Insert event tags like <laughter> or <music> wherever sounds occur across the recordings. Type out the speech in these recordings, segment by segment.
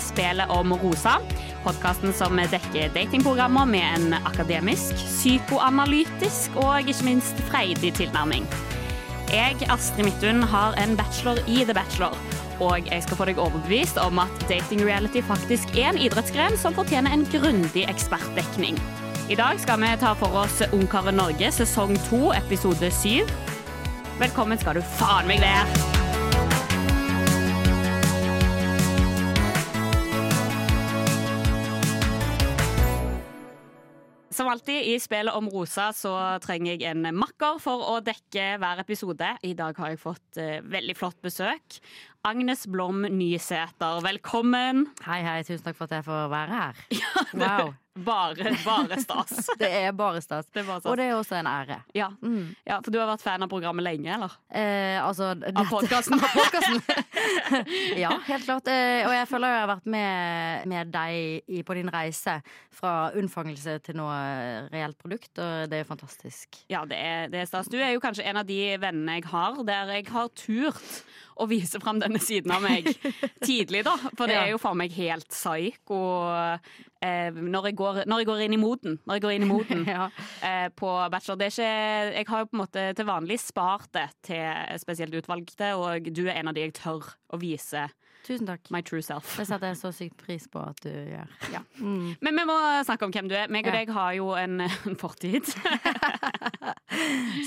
Spelet om rosa. Podkasten som dekker datingprogrammer med en akademisk, psykoanalytisk og ikke minst freidig tilnærming. Jeg, Astrid Midthun, har en bachelor i The Bachelor. Og jeg skal få deg overbevist om at dating reality faktisk er en idrettsgren som fortjener en grundig ekspertdekning. I dag skal vi ta for oss Ungkaret Norge sesong 2 episode 7. Velkommen skal du faen meg være. Alltid i spillet om rosa så trenger jeg en makker for å dekke hver episode. I dag har jeg fått uh, veldig flott besøk. Agnes Blom Nysæter, velkommen. Hei, hei. Tusen takk for at jeg får være her. <laughs> det- Wow. Bare, bare stas. <laughs> Det er bare stas. Det er bare stas. Og det er også en ære. Ja. Mm. ja, for du har vært fan av programmet lenge, eller? Eh, altså Av podkasten? <laughs> <laughs> ja, helt klart. Eh, og jeg føler jeg har vært med, med deg i, på din reise fra unnfangelse til nå eh, reelt produkt, og det er fantastisk. Ja, det er, det er stas. Du er jo kanskje en av de vennene jeg har der jeg har turt å vise fram denne siden av meg tidlig, da. For det er jo for meg helt psyko eh, når, jeg går, når jeg går inn i moden. Når jeg går inn i moden <laughs> Ja. eh, på bachelor. Det er ikke, jeg har jo på en måte til vanlig spart det til spesielt utvalgte, og du er en av de jeg tør å vise Tusen takk. my true self. Det setter jeg så sykt pris på at du gjør. Ja. Mm. Men vi må snakke om hvem du er. Meg og Ja. deg har jo en, <laughs> en fortid. <laughs>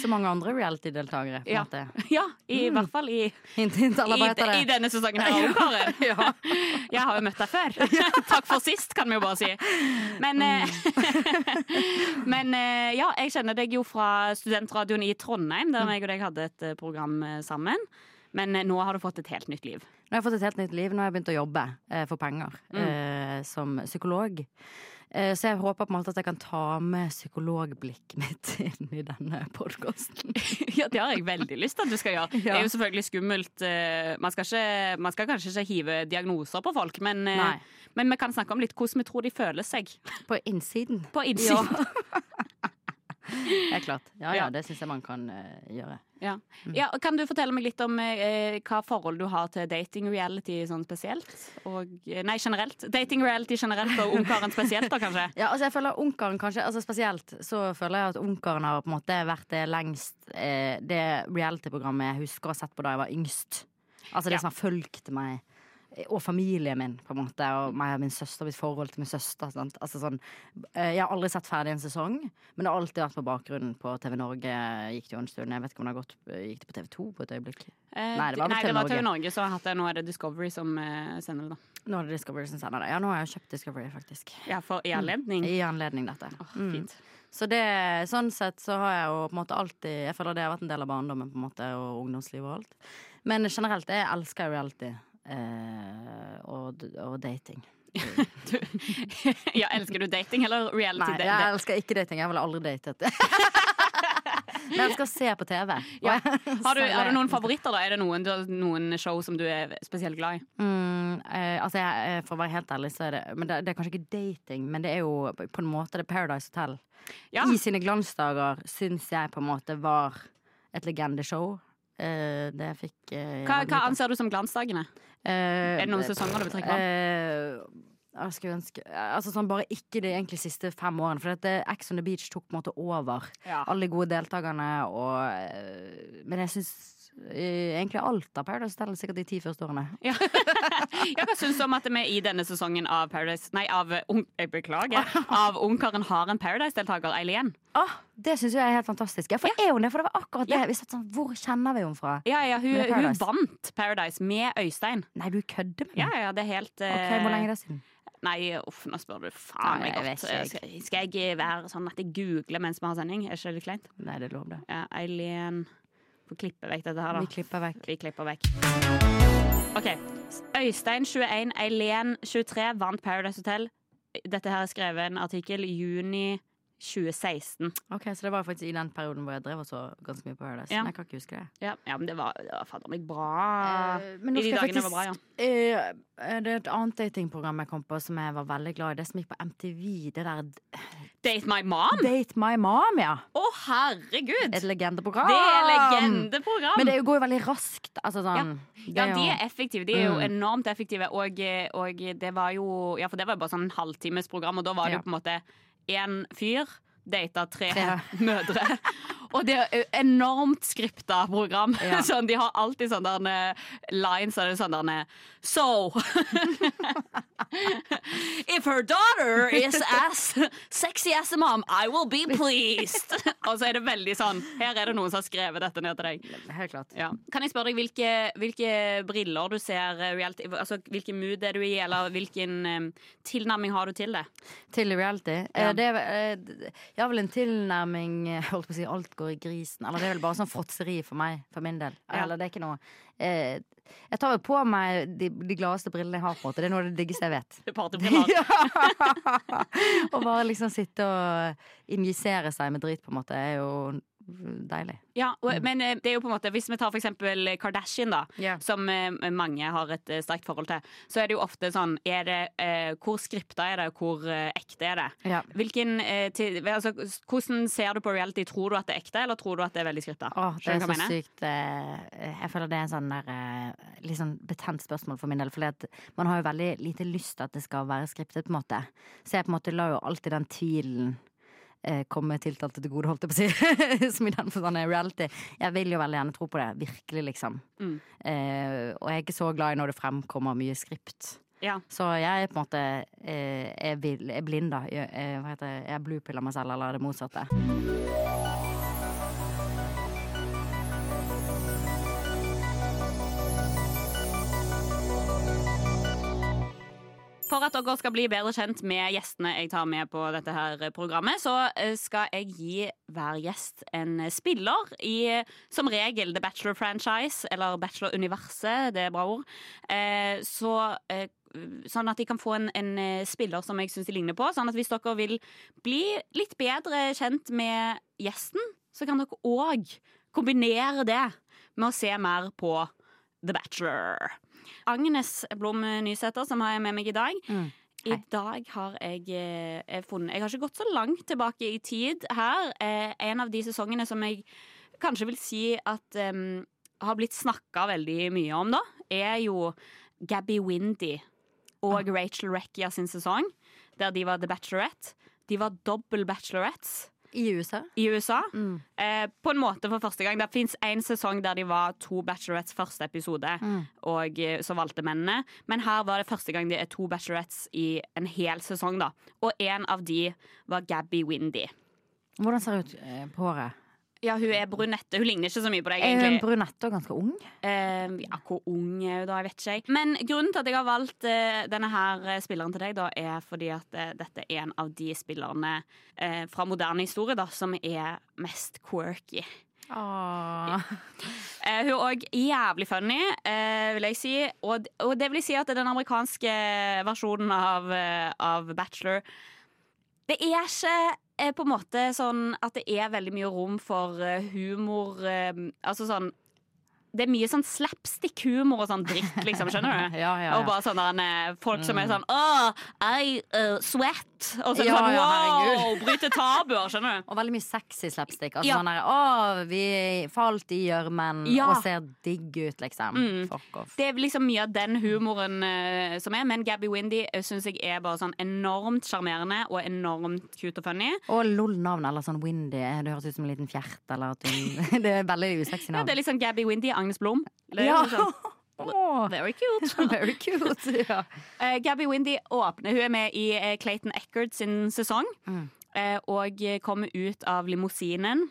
Så mange andre reality-deltakere. Ja. ja, i Mm. hvert fall i Hint, <laughs> hint, I. I denne sesongen her òg, Karen. Ja. Jeg har jo møtt deg før. Takk for sist, kan vi jo bare si. Men, mm. men eh, ja, jeg kjenner deg jo fra studentradioen i Trondheim, der meg og deg hadde et eh, program eh, sammen. Men eh, nå har du fått et helt nytt liv. Nå har jeg fått et helt nytt liv. Nå har jeg begynt å jobbe eh, for penger Mm. eh, som psykolog. Eh, så jeg håper på en måte at jeg kan ta med psykologblikket mitt inn i denne podkasten. <laughs> Ja, Det har jeg veldig lyst til at du skal gjøre. Det er jo selvfølgelig skummelt. Man skal, ikke, man skal kanskje ikke hive diagnoser på folk, men, men vi kan snakke om litt hvordan vi tror de føler seg På innsiden. på innsiden. <laughs> Helt klart. Ja, Ja. det syns jeg man kan uh, gjøre. Ja. ja, Kan du fortelle meg litt om eh, hva forhold du har til dating reality sånn spesielt? Og, eh, nei, generelt. Dating reality generelt, og Ungkaren spesielt, da kanskje? <laughs> Ja, altså jeg føler Ungkaren kanskje, altså spesielt så føler jeg at Ungkaren har på en måte vært det lengst eh, Det reality-programmet jeg husker å ha sett på da jeg var yngst. Altså det Ja. som har fulgt meg. Eh, Og familien min, på en måte. Og meg og min søster, mitt forhold til min søster. Altså sånn, eh, jeg har aldri sett ferdig en sesong, men det har alltid vært på bakgrunnen på TV Norge. Gikk det jo en stund. Jeg vet ikke om det har gått Gikk det på TV 2 på et øyeblikk? Eh, Nei, det var nei, TV det var Norge. TV Norge, så hatt det. nå er det Discovery som eh, sender det. da Nå er det Discovery som sender det. Ja, nå har jeg kjøpt Discovery, faktisk. Ja, for I anledning. I anledning dette. Åh, Mm. Så det, sånn sett så har jeg jo på en måte alltid Jeg føler det har vært en del av barndommen på en måte og ungdomslivet og alt. Men generelt, jeg elsker reality. Eh, og, og dating. <laughs> Du, ja, Elsker du dating eller reality? dating? Nei, jeg elsker ikke dating. Jeg ville aldri datet. <laughs> Men jeg elsker å se på TV. Ja. Har, du, har du noen favoritter? da? Er det noen, noen show som du er spesielt glad i? Mm, eh, altså jeg, eh, For å være helt ærlig, så er det Men det, det er kanskje ikke dating, men det er jo på en måte det Paradise Hotel. Ja. I sine glansdager syns jeg på en måte var et legendeshow. Eh, det fikk eh, Hva, hva anser du som glansdagene? Eh, Er det noen sesonger du vil trekke fram? eh, jeg skulle ønske Altså sånn Bare ikke de egentlig siste fem årene. For dette Ex on the Beach tok på en måte over Ja. alle de gode deltakerne. Og, eh, men jeg syns egentlig alt av Paradise Hotel sikkert de ti første årene. Ja. <laughs> ja, hva syns du om at vi i denne sesongen av Paradise Nei, av Ung... Jeg beklager. <laughs> Av Ungkaren har en Paradise-deltaker, Eileen. Oh, det syns jeg er helt fantastisk. Ja, for er hun det? For det var akkurat det. Ja. Vi satt sånn, Hvor kjenner vi henne fra? Ja, ja, hun, Paradise. hun vant Paradise med Øystein. Nei, du kødder med meg. ja, det er helt Ok, Hvor lenge er det siden? Nei, uff, nå spør du faen meg godt. Skal, skal jeg være sånn at jeg googler mens vi har sending? Er ikke det litt kleint? Nei, det er lov, det. Ja, Eileen Får klippe vekk dette her, da. Vi klipper vekk. Vi klipper vekk. OK. Øystein 21, Eileen 23 vant Paradise Hotel. Dette her er skrevet en artikkel juni 2016. Ok, Så det var faktisk i den perioden hvor jeg drev og så ganske mye Paradise. Ja. Men jeg kan ikke huske det. Ja, ja men det var, det var fader meg bra. Eh, men nå skal jeg var bra, ja. Eh, det er et annet datingprogram jeg kom på som jeg var veldig glad i. Det som gikk på MTV. Det der Date My Mom? Date My Mom, ja. Å, herregud! Et legendeprogram. Det er legendeprogram. Men det går jo veldig raskt. Altså sånn ja. Ja, er de er effektive. De er jo Mm. enormt effektive. Og, og det var jo Ja, for det var jo bare sånn halvtimesprogram, halvtimes program, og da var det jo på en måte én fyr data tre, Tre. <laughs> mødre. Og det er enormt skripta program. Ja. <laughs> Sånn, de har alltid sånne lines og det er sånn So <laughs> If her daughter is as sexy as a mom, I will be pleased. <laughs> og så er det veldig sånn Her er det noen som har skrevet dette ned til deg. Helt klart. Ja. Kan jeg spørre deg hvilke, hvilke briller du ser eh, reality Altså hvilken mood er du i, eller hvilken um, tilnærming har du til det? Til reality. Ja. Eh, Det er, eh, jeg har vel en tilnærming eh, Holdt på å si alt går i grisen. Eller det er vel bare sånn fråtseri for meg, for min del. Ja. Eller det er ikke noe eh, Jeg tar jo på meg de, de gladeste brillene jeg har, på en måte. Det er noe av det diggeste jeg vet. <laughs> Partybriller. <laughs> <laughs> Å bare liksom sitte og injisere seg med drit, på en måte, er jo deilig. Ja, og, men eh, det er jo på en måte Hvis vi tar for eksempel Kardashian, da, yeah. som eh, mange har et eh, sterkt forhold til, så er det jo ofte sånn er det, eh, Hvor skripta er det, hvor eh, ekte er det? Ja. Hvilken, eh, til, altså, hvordan ser du på reality? Tror du at det er ekte, eller tror du at det er veldig skripta? Åh, det er så mener? sykt Jeg føler det er en sånn der Litt sånn betent spørsmål for min del. For man har jo veldig lite lyst til at det skal være skriptet, på en måte. Så jeg på en måte la jo alltid den tvilen komme tiltalte til gode, holdt jeg på å si. <laughs> Som i den forstand er reality. Jeg vil jo veldig gjerne tro på det. Virkelig, liksom. Mm. Eh, og jeg er ikke så glad i når det fremkommer mye skript. Ja. Så jeg er på en måte eh, er, blind, da. Jeg, eh, hva heter det? Jeg er bluepiller meg selv, eller det motsatte. For at dere skal bli bedre kjent med gjestene jeg tar med på dette her programmet, så eh, skal jeg gi hver gjest en spiller i som regel The Bachelor Franchise, eller Bachelor-universet, det er bra ord. Eh, Så eh, Sånn at de kan få en, en spiller som jeg syns de ligner på. Sånn at hvis dere vil bli litt bedre kjent med gjesten, så kan dere òg kombinere det med å se mer på The Bachelor. Agnes Blom Nysæter, som har jeg med meg i dag. Mm. I dag har jeg, eh, jeg funnet Jeg har ikke gått så langt tilbake i tid her. Eh, en av de sesongene som jeg kanskje vil si at em, har blitt snakka veldig mye om, da, er jo Gabby Windy og Rachel Reckia sin sesong, der de var The Bachelorette. De var dobbel bachelorettes I USA. i USA. Mm. Eh, på en måte for første gang. Det fins én sesong der de var to bachelorettes første episode, Mm. og eh, så valgte mennene. Men her var det første gang de er to bachelorettes i en hel sesong, da. Og en av de var Gabby Windy. Hvordan ser det ut eh, på håret? Ja, hun er brunette. Hun ligner ikke så mye på deg, Er hun egentlig. brunette og ganske ung? Uh, ja, hvor ung er hun da? Jeg vet ikke. jeg. Men grunnen til at jeg har valgt uh, denne her eh, spilleren til deg, da, er fordi at uh, dette er en av de spillerne fra moderne historie da, som er mest quirky. <laughs> Eh, hun er òg jævlig funny, uh, vil jeg si. Og, og det vil jeg si at den amerikanske versjonen av, uh, av Bachelor Det er ikke eh, på en måte sånn at det er veldig mye rom for eh, humor eh, Altså sånn Det er mye sånn slapstick-humor og sånn dritt, liksom. Skjønner du? <laughs> Ja, ja, Og bare sånne folk som er sånn Åh, I uh, sweat. Og så er det Ja, sånn wow, ja, bryte tabuer. Skjønner du? Og veldig mye sexy slapstick. Altså Ja. sånn der, Å, vi falt i gjørmen Ja. og ser digg ut, liksom. Mm. Fuck off. Det er liksom mye av den humoren uh, som er, men Gabby Windy uh, syns jeg er bare sånn enormt sjarmerende og enormt cute og funny. Og lol-navn eller sånn Windy. Det høres ut som en liten fjert. Eller at hun, <laughs> det er veldig usexy Ja, navn. det er liksom Gabby Windy, Agnes Blom. Det er Ja. liksom, Åh, very cute. <laughs> very cute. <laughs> Ja. Uh, Gabby Windy åpner Hun er med i eh, Clayton Eckert sin sesong. Mm. Uh, og kommer ut av limousinen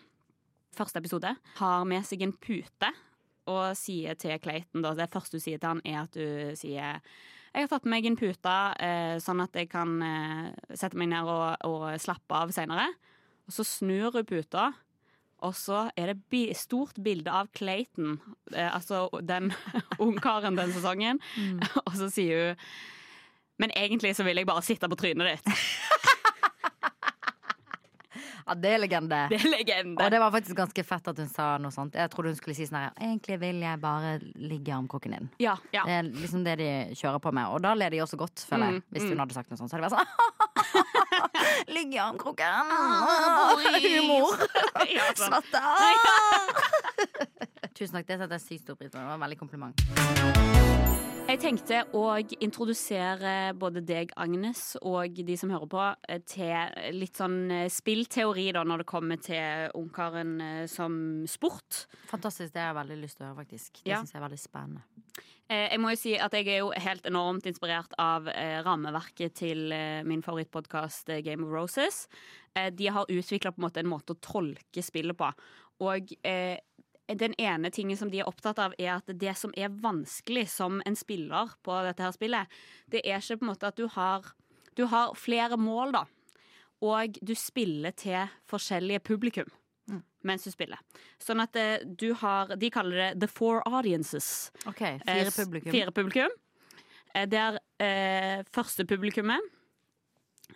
første episode. Har med seg en pute og sier til Clayton da, Det første hun sier til han, er at hun sier jeg har tatt med meg en pute, uh, sånn at jeg kan sette meg ned og, og slappe av seinere. Og så snur hun puta, og så er det bi stort bilde av Clayton, eh, altså den <laughs> ungkaren den sesongen. <laughs> og så sier hun Men egentlig så vil jeg bare sitte på trynet ditt. <laughs> ja, det er legende. Det er legende. Og det var faktisk ganske fett at hun sa noe sånt. Jeg trodde hun skulle si sånn her Egentlig vil jeg bare ligge i armkroken din. Ja, ja. Det er liksom det de kjører på med. Og da ler de også godt, føler jeg. Mm, Hvis mm. hun hadde sagt noe sånt. Så hadde det vært sånn <laughs> Ligg i armkroken. <laughs> Humor. <laughs> Ja, sånn. Svette. Tusen takk. Det setter jeg sykt stor pris på. Det var en veldig kompliment. Jeg tenkte å introdusere både deg, Agnes, og de som hører på, eh, til litt sånn eh, spillteori da, når det kommer til Ungkaren eh, som sport. Fantastisk. Det har jeg veldig lyst til å høre, faktisk. Det Ja. synes jeg er veldig spennende. Jeg må jo si at jeg er jo helt enormt inspirert av rammeverket til min favorittpodkast Game of Roses. De har utvikla en, måte en måte å tolke spillet på. Og den ene tingen som de er opptatt av, er at det som er vanskelig som en spiller på dette her spillet, det er ikke på en måte at du har Du har flere mål, da. Og du spiller til forskjellige publikum mens du spiller. Sånn at eh, du har De kaller det The Four Audiences. OK. Eh, Fire publikum. Fire publikum. Eh, Der eh, første publikummet,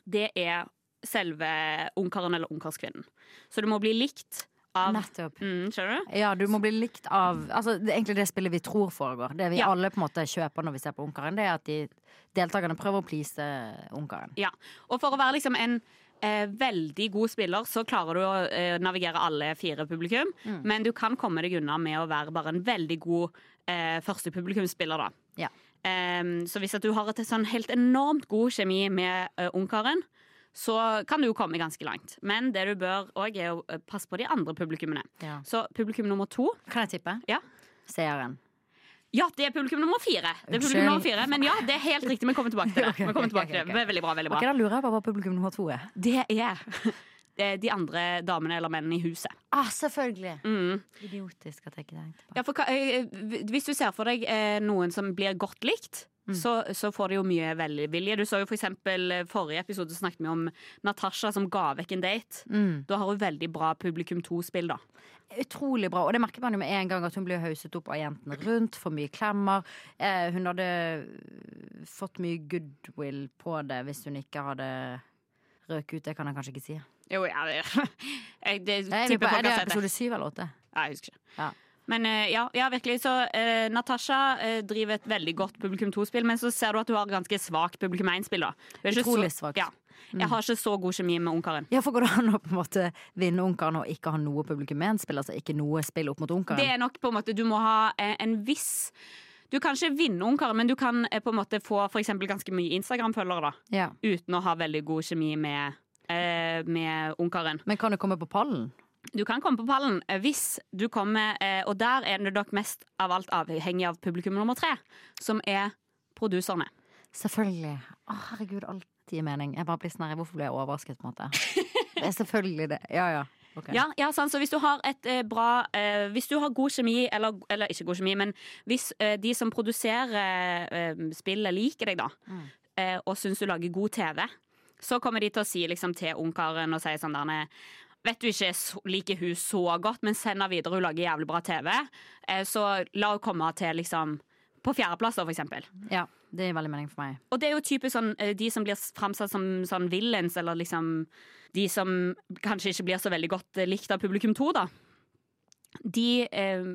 det er selve ungkaren eller ungkarskvinnen. Så det må bli likt av Nettopp. mm, Skjønner du? Ja, du må bli likt av Altså, det egentlig det spillet vi tror foregår. Det vi Ja. alle på en måte kjøper når vi ser på Ungkaren, det er at de deltakerne prøver å please Ungkaren. Ja. Og for å være liksom en eh, veldig god spiller, så klarer du å eh, navigere alle fire publikum. Mm. Men du kan komme deg unna med å være bare en veldig god eh, første publikumsspiller, da. Ja. Em, så hvis du har et sånn helt enormt god kjemi med uh, ungkaren, så kan du jo komme ganske langt. Men det du bør òg, er å eh, passe på de andre publikummene. Ja. Så publikum nummer to Kan jeg tippe? Ja. Seeren. Ja, det er publikum nummer fire. Det er publikum nummer fire Men ja, det er helt riktig. Vi kommer tilbake til det. <laughs> Vi kommer tilbake til det. det. Veldig bra. veldig bra Ok, Da lurer jeg på hva publikum nummer to er. Det er <laughs> er de andre damene eller mennene i huset. Ah, selvfølgelig! Mm. Idiotisk at jeg ikke tenkte på. Ja, hva- eh, hvis du ser for deg eh, noen som blir godt likt, Mm. så, så får de jo mye velvilje. Du så jo for eksempel eh, forrige episode snakket vi om Natasha som ga vekk en date. Mm. Da har hun veldig bra publikum 2-spill, da. Utrolig bra. Og det merker man jo med en gang at hun blir hauset opp av jentene rundt. For mye klemmer. Eh, hun hadde fått mye goodwill på det hvis hun ikke hadde røket ut. Det kan jeg kanskje ikke si. Jo, ja, det, <laughs> jeg, det det, det, det, det, er det, det har sett episode syv eller åtte? Nei, jeg husker ikke. Ja. Men eh, ja, ja, virkelig. Så uh, Natasha eh, driver et veldig godt publikum to-spill, men så ser du at du har ganske svakt publikum én-spill. da. Hun Utrolig svakt. Ja. Jeg har ikke så god kjemi med ungkaren. Ja, for går det an å på en måte vinne Ungkaren og ikke ha noe publikum med en spill? Altså ikke noe spill opp mot Ungkaren? Det er nok på en måte Du må ha en viss Du kan ikke vinne ungkaren, men du kan på en måte få for ganske mye Instagram-følgere da Ja. uten å ha veldig god kjemi med, eh, med ungkaren. Men kan du komme på pallen? Du kan komme på pallen eh, hvis du kommer eh, Og der er det nok mest av alt avhengig av publikum nummer tre, som er produserne. Selvfølgelig. Å, herregud, alt gir mening. Jeg bare blir sånn her, Hvorfor ble jeg overrasket, på en måte? Det er selvfølgelig det. Ja, ja. Okay. Ja, ja sant? Så hvis du har et eh, bra eh, Hvis du har god kjemi, eller, eller ikke god kjemi, men hvis eh, de som produserer eh, spillet, liker deg, da, Mm. eh, og syns du lager god TV, så kommer de til å si liksom, til ungkaren og si sånn der Vet du ikke liker hun så godt, men send henne videre, hun lager jævlig bra TV. Eh, så la henne komme til liksom på fjerdeplass, for eksempel. Ja, det gir veldig mening for meg. Og det er jo typisk sånn eh, de som blir framsatt som sånn villains, eller liksom de som kanskje ikke blir så veldig godt eh, likt av publikum to, da. De eh,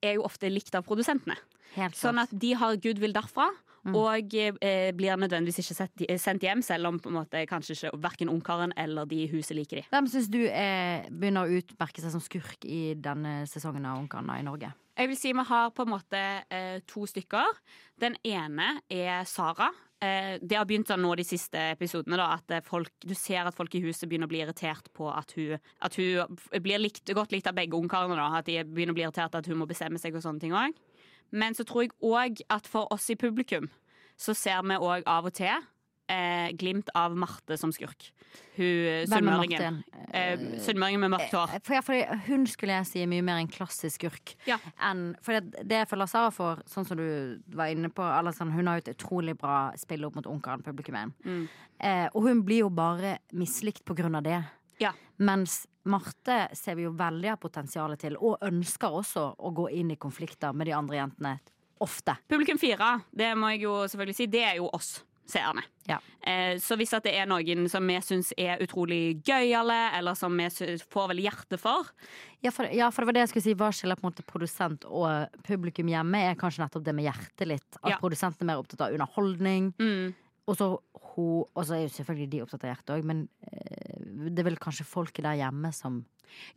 er jo ofte likt av produsentene. Helt Sånn at de har goodwill derfra. Mm. Og eh, blir nødvendigvis ikke sett, sendt hjem, selv om på en måte kanskje ikke verken ungkaren eller de i huset liker de. Hvem syns du er, begynner å utmerke seg som skurk i denne sesongen av Ungkaren i Norge? Jeg vil si vi har på en måte eh, to stykker. Den ene er Sara. Eh, det har begynt sånn nå de siste episodene da, at eh, folk, du ser at folk i huset begynner å bli irritert på at hun, at hun blir likt, godt likt av begge ungkarene. At de begynner å bli irritert at hun må bestemme seg og sånne ting òg. Men så tror jeg òg at for oss i publikum så ser vi òg av og til eh, glimt av Marte som skurk. Hun sunnmøringen. Eh, Sunnmøringen med mørkt hår. For, ja, for, hun skulle jeg si er mye mer en klassisk skurk. Ja. Enn, for det, det jeg føler Sara for, sånn som du var inne på sånn, Hun har jo et utrolig bra spill opp mot onkelen, publikummet. Mm. Eh, og hun blir jo bare mislikt på grunn av det. Ja. Mens Marte ser vi jo veldig av potensialet til, og ønsker også å gå inn i konflikter med de andre jentene. Ofte. Publikum fire, det må jeg jo selvfølgelig si, det er jo oss seerne. Ja. Eh, så hvis det er noen som vi syns er utrolig gøyale, eller som vi får vel hjerte for Ja for, ja, for det var det jeg skulle si. Hva skiller på en måte produsent og publikum hjemme, er kanskje nettopp det med hjertet litt. At Ja. produsenten er mer opptatt av underholdning. mm, Og så er jo selvfølgelig de opptatt av hjertet òg, men eh, det er vel kanskje folket der hjemme som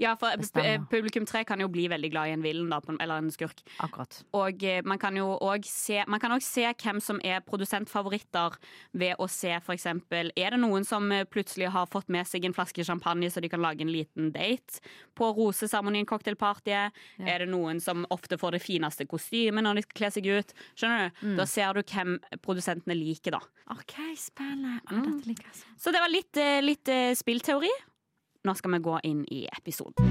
Ja, for eh, Bestemmer. publikum tre kan jo bli veldig glad i en villen, da, eller en skurk. Akkurat. Og eh, man kan jo òg se Man kan også se hvem som er produsentfavoritter ved å se eksempel Er det noen som eh, plutselig har fått med seg en flaske champagne så de kan lage en liten date på roseseremonien cocktailpartyet? Er det noen som ofte får det fineste kostymet når de skal kle seg ut? Skjønner du? Da ser du hvem produsentene liker, da. OK, spennende. Mm. jeg så. Så det var litt, litt spillteori. Nå skal vi gå inn i episoden.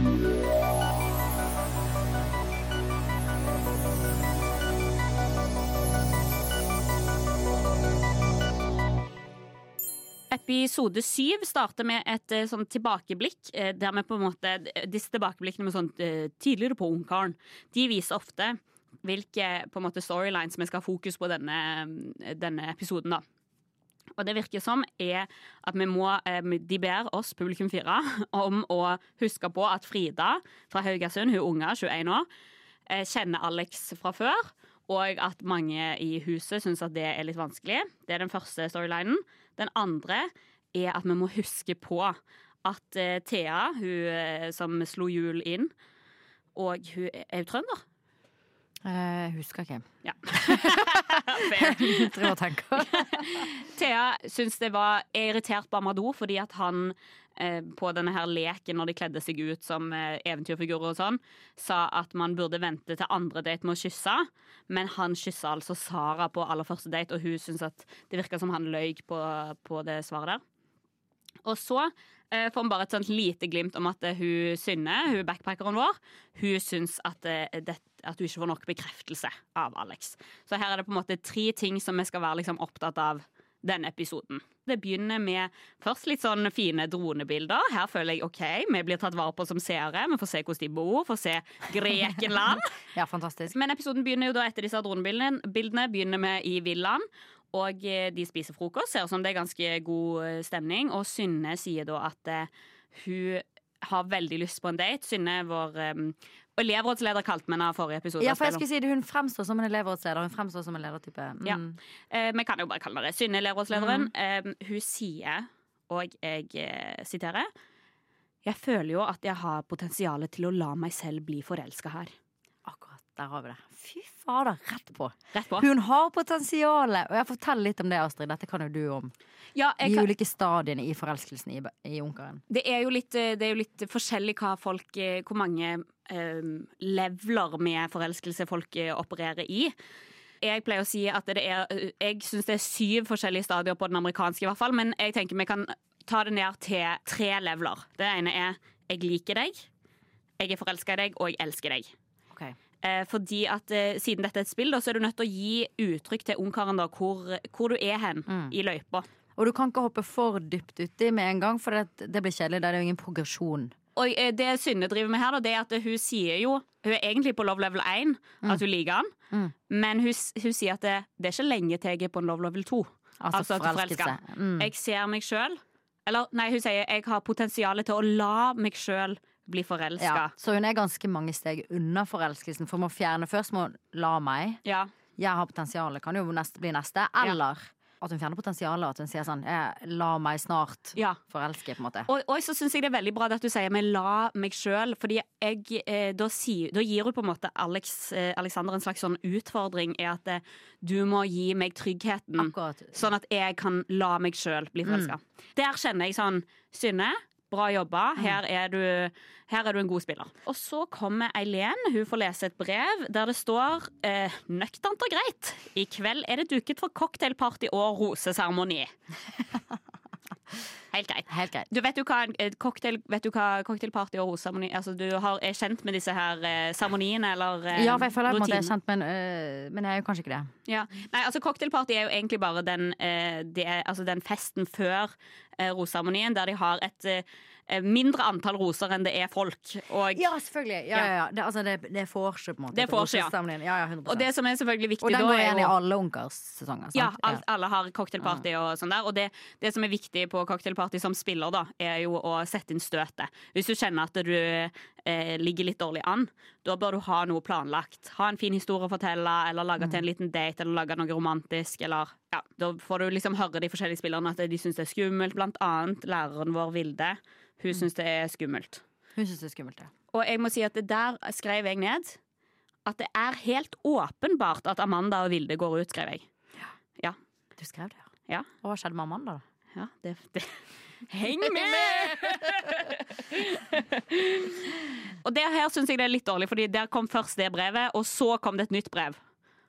Episode syv starter med et eh, sånn tilbakeblikk. eh, Der vi på en måte, Disse tilbakeblikkene med sånn eh, tidligere på Ungkaren, de viser ofte hvilke storylines vi skal ha fokus på denne, denne episoden. da. Og det virker som er at vi må, eh, de ber oss, publikum fire, <laughs> om å huske på at Frida fra Haugesund, hun unge, 21 år, eh, kjenner Alex fra før. Og at mange i huset syns at det er litt vanskelig. Det er den første storylinen. Den andre er at vi må huske på at eh, Thea, hun som slo hjul inn, og hun er jo trønder. Eh, husker ikke. Ja. <laughs> Fair. <laughs> Thea syns det var er irritert på Amadou fordi at han eh, på denne her leken når de kledde seg ut som eh, eventyrfigurer og sånn, sa at man burde vente til andre date med å kysse. Men han kyssa altså Sara på aller første date, og hun syns at det virka som han løy på, på det svaret der. Og så eh, får vi bare et sånt lite glimt om at hun Synne, hun backpackeren vår, hun syns at, eh, det, at du ikke får nok bekreftelse av Alex. Så her er det på en måte tre ting som vi skal være liksom, opptatt av denne episoden. Det begynner med først litt sånn fine dronebilder. Her føler jeg OK, vi blir tatt vare på som seere. Vi får se hvordan de bor, får se Grekenland. <laughs> Ja, fantastisk. Men episoden begynner jo da etter disse dronebildene. Bildene begynner med i villaen. Og eh, de spiser frokost. Ser ut som det er ganske god eh, stemning. Og Synne sier da at eh, hun har veldig lyst på en date. Synne, vår um, elevrådsleder, kalte vi henne forrige episode. Ja, for jeg skulle si det, Hun fremstår som en elevrådsleder. Hun fremstår som en ledertype. Mm. Ja. Eh, vi kan jo bare kalle henne. Synne, elevrådslederen, eh, hun sier, og jeg eh, siterer Jeg føler jo at jeg har potensial til å la meg selv bli forelska her. Akkurat, der har vi det. Fy fader, rett på. Rett på. Hun har potensialet! Og jeg forteller litt om det, Astrid. Dette kan jo du om. Ja, De kan, ulike stadiene i forelskelsen i, i Ungkaren. det, er litt, eh, det er jo litt forskjellig hva folk eh, Hvor mange eh, leveler med forelskelse folk opererer i. Jeg pleier å si at det er Jeg syns det er syv forskjellige stadier på den amerikanske, i hvert fall. Men jeg tenker vi kan ta det ned til tre leveler. Det ene er 'jeg liker deg', 'jeg er forelska i deg', og 'jeg elsker deg'. Okay. Eh, fordi at eh, Siden dette er et spill, da, så er du nødt til å gi uttrykk til ungkaren da, hvor, hvor du er hen i løypa. Og du kan ikke hoppe for dypt uti med en gang, for det, det blir kjedelig. Det er jo ingen progresjon. Og eh, det Synne driver med her, da, det er at hun sier jo Hun er egentlig på love level 1, at hun liker han, Mm. men hun, hun sier at det, det er ikke lenge til jeg er på en love level 2. Altså, at du forelsker forelskelse. Mm. Jeg ser meg sjøl Eller nei, hun sier jeg har potensial til å la meg sjøl bli forelska. Ja, så hun er ganske mange steg unna forelskelsen. For må fjerne først må hun la meg. Ja. Jeg har potensial, kan jo neste, bli neste. Eller at hun fjerner potensialet. At hun sier sånn La meg snart ja. forelske, på en måte. Og, og så syns jeg det er veldig bra at du sier meg la meg sjøl, fordi jeg, eh, da, si, da gir hun på en måte Alex, eh, Alexander en slags sånn utfordring, er at eh, du må gi meg tryggheten. Akkurat. Sånn at jeg kan la meg sjøl bli forelska. Der kjenner jeg sånn Synne, bra jobba. Her er, du, her er du en god spiller. Og så kommer Eileen. Hun får lese et brev der det står eh, nøkternt og greit. I kveld er det duket for cocktailparty og roseseremoni. <laughs> Helt greit. Helt greit. Du vet jo hva, eh, cocktail, vet du hva cocktailparty og roseseremoni altså, Du har, er kjent med disse her eh, seremoniene eller eh, Ja, for jeg føler på jeg er kjent, men, øh, men jeg er jo kanskje ikke det. Ja. Nei, altså Cocktailparty er jo egentlig bare den, eh, det er, altså den festen før eh, roseseremonien, der de har et eh, mindre antall roser enn det er folk. Og, Ja, selvfølgelig. Ja, ja, ja. Det, altså, det, det får seg, på en måte. Det får seg, ja. Ja, ja 100%. og det som er selvfølgelig viktig og den går igjen i alle Ungkars-sesonger. ja, alt, alle har cocktailparty og sånn der. Og det, det som er viktig på cocktailparty som spiller, da, er jo å sette inn støtet. Hvis du kjenner at du eh, ligger litt dårlig an, da bør du ha noe planlagt. Ha en fin historie å fortelle, eller lage til en liten date, eller lage noe romantisk, eller ja. Da får du liksom høre de forskjellige spillerne at de syns det er skummelt. Blant annet læreren vår, Vilde. Hun syns det er skummelt. Hun syns det er skummelt, ja. Og jeg må si at det der skrev jeg ned at det er helt åpenbart at Amanda og Vilde går ut, skrev jeg. Du skrev det, Ja. Og hva skjedde med Amanda, da? Ja, det, det. Heng med! <laughs> og det her syns jeg det er litt dårlig, Fordi der kom først det brevet, og så kom det et nytt brev.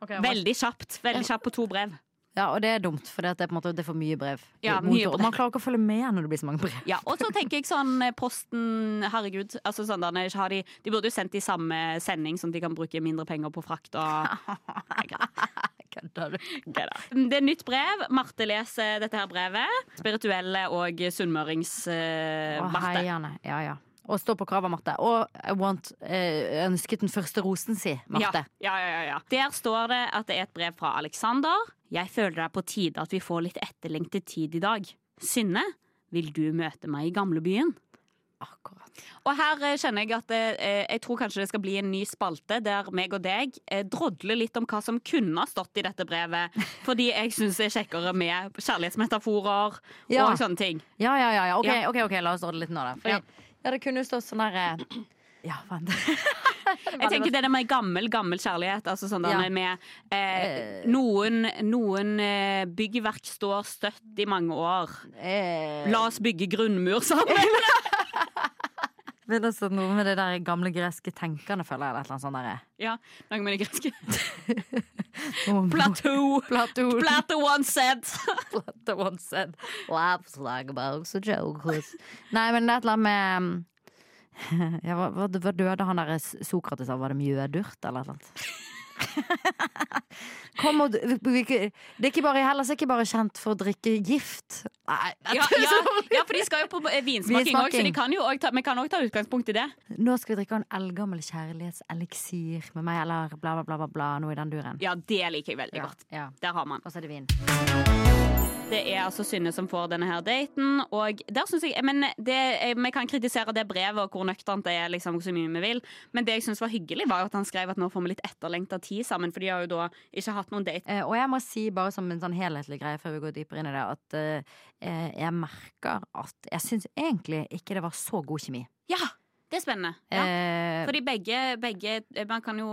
Veldig kjapt. Veldig kjapt på to brev. Ja, og det er dumt, for det er, på en måte, det er for mye brev. Ja, mye og brev. Man klarer ikke å følge med når det blir så mange brev. Ja, og så tenker jeg sånn eh, Posten, herregud. Altså sånn, de, de burde jo sendt i samme sending, sånn at de kan bruke mindre penger på frakt og <laughs> Kødder du? Det er nytt brev. Marte leser dette her brevet. Spirituelle og sunnmørings-Marte. Å. Ja, ja. Og stå på kravet, Marte. Og I want uh, ønsket den første rosen si, Marte. Ja, ja, ja, ja. Der står det at det er et brev fra Alexander. Jeg føler det er på tide at vi får litt etterlengtet tid i dag. Synne, vil du møte meg i gamlebyen? Akkurat. Og her eh, kjenner jeg at eh, jeg tror kanskje det skal bli en ny spalte der meg og deg eh, drodler litt om hva som kunne ha stått i dette brevet. <laughs> Fordi jeg syns det er kjekkere med kjærlighetsmetaforer Ja. og sånne ting. Ja, ja, ja. ja. Ok, Ja. ok, ok, la oss drodle litt nå, da. Fordi, Ja. det kunne jo stått sånn eh, <clears throat> Ja, faen. <laughs> Jeg tenker det der med gammel, gammel kjærlighet. Altså sånn der Ja. med eh, Noen, noen eh, byggverk står støtt i mange år. Eh, La oss bygge grunnmur sammen. <laughs> Men altså noe med det der gamle greske tenkerne, føler jeg. Eller et eller annet sånt der. Ja, noe med det greske. <laughs> Plateau. Plato. Plateau once said. <laughs> Plato once said Laughs like box of jokers. Nei, men det er et eller annet med <laughs> ja, hva, hva, døde han der Sokrates av? Var det mjødurt, eller et eller annet? <laughs> Kom og, det er ikke bare, Hellas er ikke bare kjent for å drikke gift. Nei, Ja, ja, ja, for de skal jo på eh, vinsmaking òg, så kan jo ta, vi kan òg ta utgangspunkt i det. Nå skal vi drikke en eldgammel kjærlighetseliksir med meg, eller bla, bla, bla, bla, noe i den duren. Ja, det liker jeg veldig godt. Ja. Der har man. Og så er det vin. Det er altså Synne som får denne her daten. Og der synes jeg Men det, eh, vi kan kritisere det brevet og hvor nøkternt det er, liksom, så mye vi vil. Men det jeg syns var hyggelig, var at han skrev at nå får vi litt etterlengta tid sammen. For de har jo da ikke hatt noen date. Eh, og jeg må si, bare som en sånn helhetlig greie før vi går dypere inn i det, at eh, jeg merker at jeg syns egentlig ikke det var så god kjemi. Ja! Det er spennende. Ja. Eh, Fordi begge, begge Man kan jo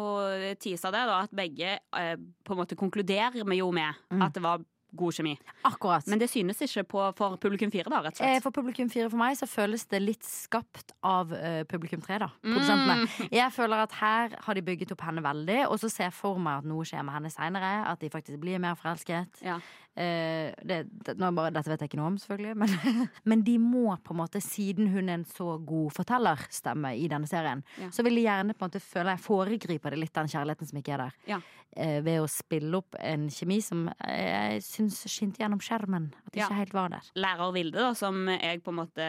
tease det, da, at begge eh, på en måte konkluderer vi jo med Mm. at det var god kjemi. akkurat. Men det synes ikke på, for publikum fire, da, rett og Eh, slett. For publikum fire for meg så føles det litt skapt av uh, publikum tre, da. Mm. Produsentene. Jeg føler at her har de bygget opp henne veldig, og så ser jeg for meg at noe skjer med henne seinere. At de faktisk blir mer forelsket. Ja. Eh, det, det, bare, dette vet jeg ikke noe om, selvfølgelig. Men, <laughs> men de må på en måte, siden hun er en så god fortellerstemme i denne serien, Ja. så vil de gjerne på en måte føle jeg foregriper det litt, den kjærligheten som ikke er der. Ja. Eh, ved å spille opp en kjemi som jeg syns skinte gjennom skjermen. At det ikke helt var der. Lærer Vilde, da, som jeg på en måte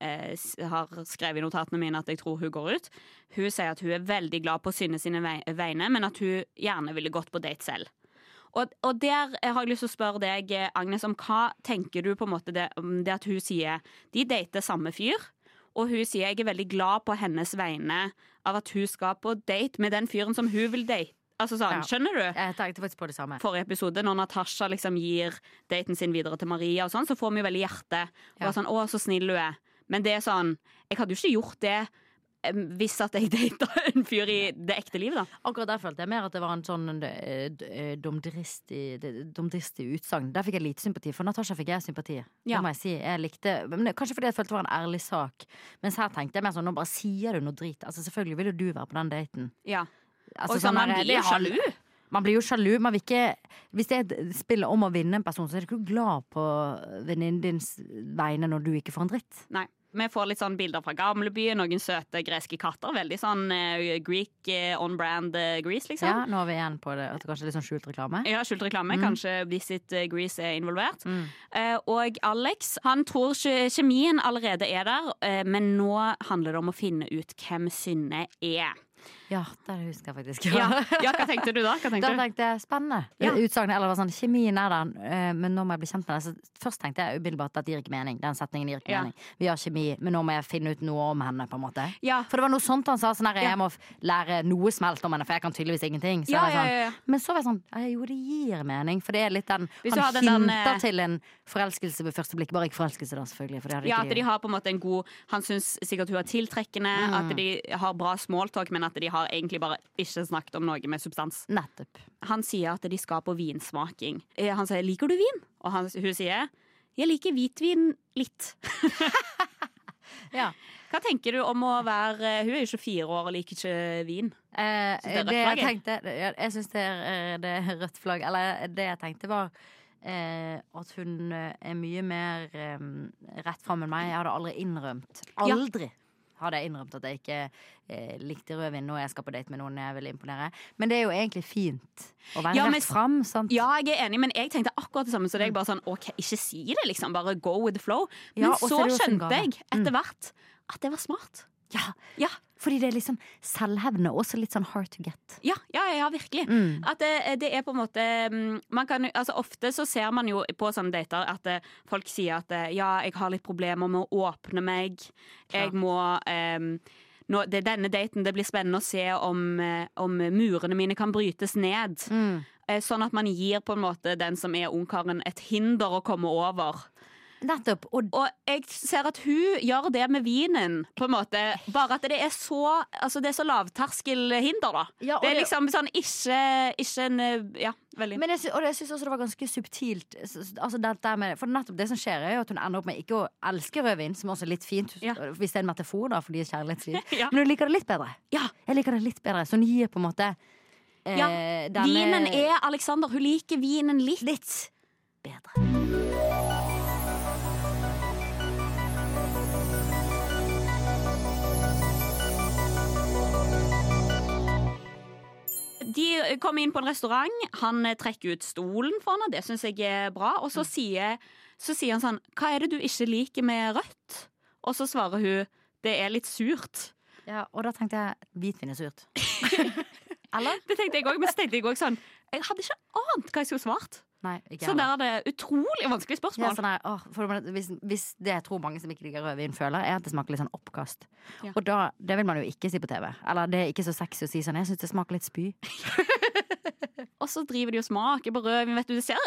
eh, har skrevet i notatene mine at jeg tror hun går ut. Hun sier at hun er veldig glad på Synne sine vegne, men at hun gjerne ville gått på date selv. Og, og der har jeg lyst til å spørre deg, Agnes, om hva tenker du på en måte det, om det at hun sier de dater samme fyr, og hun sier jeg er veldig glad på hennes vegne av at hun skal på date med den fyren som hun vil date. Altså sånn, Ja. Skjønner du? Jeg tenkte faktisk på det samme. forrige episode, når Natasha liksom gir daten sin videre til Maria, og sånn, så får vi jo veldig hjerte. Og Ja. sånn, 'Å, så snill du er'. Men det er sånn Jeg hadde jo ikke gjort det hvis at jeg <laughs> data en fyr i det ekte livet, da. Akkurat der følte jeg mer at det var en sånn eh, eh, dumdristig utsagn. Der fikk jeg lite sympati. For Natasha fikk jeg sympati. Ja. Det må jeg si. Jeg likte men Kanskje fordi jeg følte det var en ærlig sak. Mens her tenkte jeg mer sånn nå bare sier du noe drit. Altså Selvfølgelig vil jo du være på den daten. Ja. Altså, og sånn, man blir jo sjalu. Man blir jo sjalu. Man vil ikke Hvis det er spill om å vinne en person, så er du ikke glad på venninnen dins vegne når du ikke får en dritt. Nei. Vi får litt sånn bilder fra gamlebyen, noen søte greske katter. Veldig sånn uh, Greek uh, on brand uh, Grease, liksom. Ja, nå er vi igjen på det. At det kanskje er litt sånn skjult reklame. Ja, skjult reklame. Kanskje Visit Greece er involvert. Mm. Eh, og Alex han tror kjemien allerede er der, eh, men nå handler det om å finne ut hvem Synne er. Ja, det husker jeg faktisk. Ja, ja hva tenkte du da? Hva Da tenkte tenkte jeg spennende. Ja. Utsagnet, eller var sånn, Kjemien er der, eh, men nå må jeg bli kjent med deg. Så først tenkte jeg umiddelbart at det gir ikke mening. Den setningen gir ikke Ja. mening. Vi har kjemi, men nå må jeg finne ut noe om henne, på en måte. Ja. For det var noe sånt han sa. Sånn her, jeg må lære noe smelt om henne, for jeg kan tydeligvis ingenting. Så Ja, jeg ja, sånn. Men så var jeg sånn Jo, det gir mening. For det er litt den Hvis Han hinter den, eh, til en forelskelse ved første blikk. Bare ikke forelskelse, da, selvfølgelig. Ja, at de har på en måte en god Han syns sikkert hun er tiltrekkende, Mm. at de har bra smalltalk, men at de har egentlig bare ikke snakket om noe med substans. Nettopp. Han sier at de skal på vinsmaking. Eh, Han sier 'liker du vin?' Og han, hun sier 'jeg liker hvitvin litt'. <laughs> Ja. Hva tenker du om å være Hun er jo 24 år og liker ikke vin. Eh, det er det, rødt jeg tenkte Jeg, syns det, eh, det er rødt flagg. Eller det jeg tenkte var eh, at hun eh, er mye mer eh, rett fram enn meg. Jeg hadde aldri innrømt Ja. Hadde jeg innrømt at jeg ikke eh, likte rødvin når jeg skal på date med noen jeg vil imponere. Men det er jo egentlig fint å være Ja, men- rett fram. Sant? Ja, jeg er enig, men jeg tenkte akkurat det samme. Så det er bare sånn, ok, ikke si det, liksom. Bare go with the flow. Men Ja, så skjønte jeg etter hvert at det var smart. Ja, Ja, fordi det er liksom selvhevdende og også litt sånn hard to get. ja, ja, ja virkelig. Mm. At det, det er på en måte mm, man kan, altså Ofte så ser man jo på sånne dater at eh, folk sier at eh, ja, jeg har litt problemer med å åpne meg. Jeg må um, nå, det denne daten det blir spennende å se om, eh, om murene mine kan brytes ned. Mm. Eh, Sånn at man gir på en måte den som er ungkaren et hinder å komme over. Nettopp. Og Og jeg ser at hun gjør det med vinen, på en måte. Bare at det er så, altså det er så lavterskelhinder, da. Ja, det er det- liksom sånn ikke, ikke en eh, Ja, veldig. Men jeg, og jeg syns også det var ganske subtilt. Altså med, for nettopp det som skjer, er jo at hun ender opp med ikke å elske rødvin, som også er litt fint, Ja. hvis det er en metafor da, for deres kjærlighetsliv. <laughs> Ja. Men hun liker det litt bedre. Ja. Jeg liker det litt bedre. Så hun gir på en måte eh, Ja, denne- Vinen er Alexander. Hun liker vinen litt. litt bedre. De kommer inn på en restaurant. Han eh, trekker ut stolen for henne. Det syns jeg er bra. Og så sier, så sier han sånn Hva er det du ikke liker med rødt? Og så svarer hun det er litt surt. Ja, og da tenkte jeg hvitvin er surt. <laughs> Eller? Det tenkte jeg òg, men så tenkte jeg også sånn Jeg hadde ikke ant hva jeg skulle svart. Nei, Så der er det utrolig vanskelig Ja, spørsmål. sånn her, å, hvis, hvis det jeg tror mange som ikke liker rødvin, føler, er at det smaker litt sånn oppkast. Ja. Og da, det vil man jo ikke si på TV. Eller det er ikke så sexy å si sånn. Jeg syns det smaker litt spy. <laughs> Og så driver de og smaker på rødvin. Vet du, det, ser,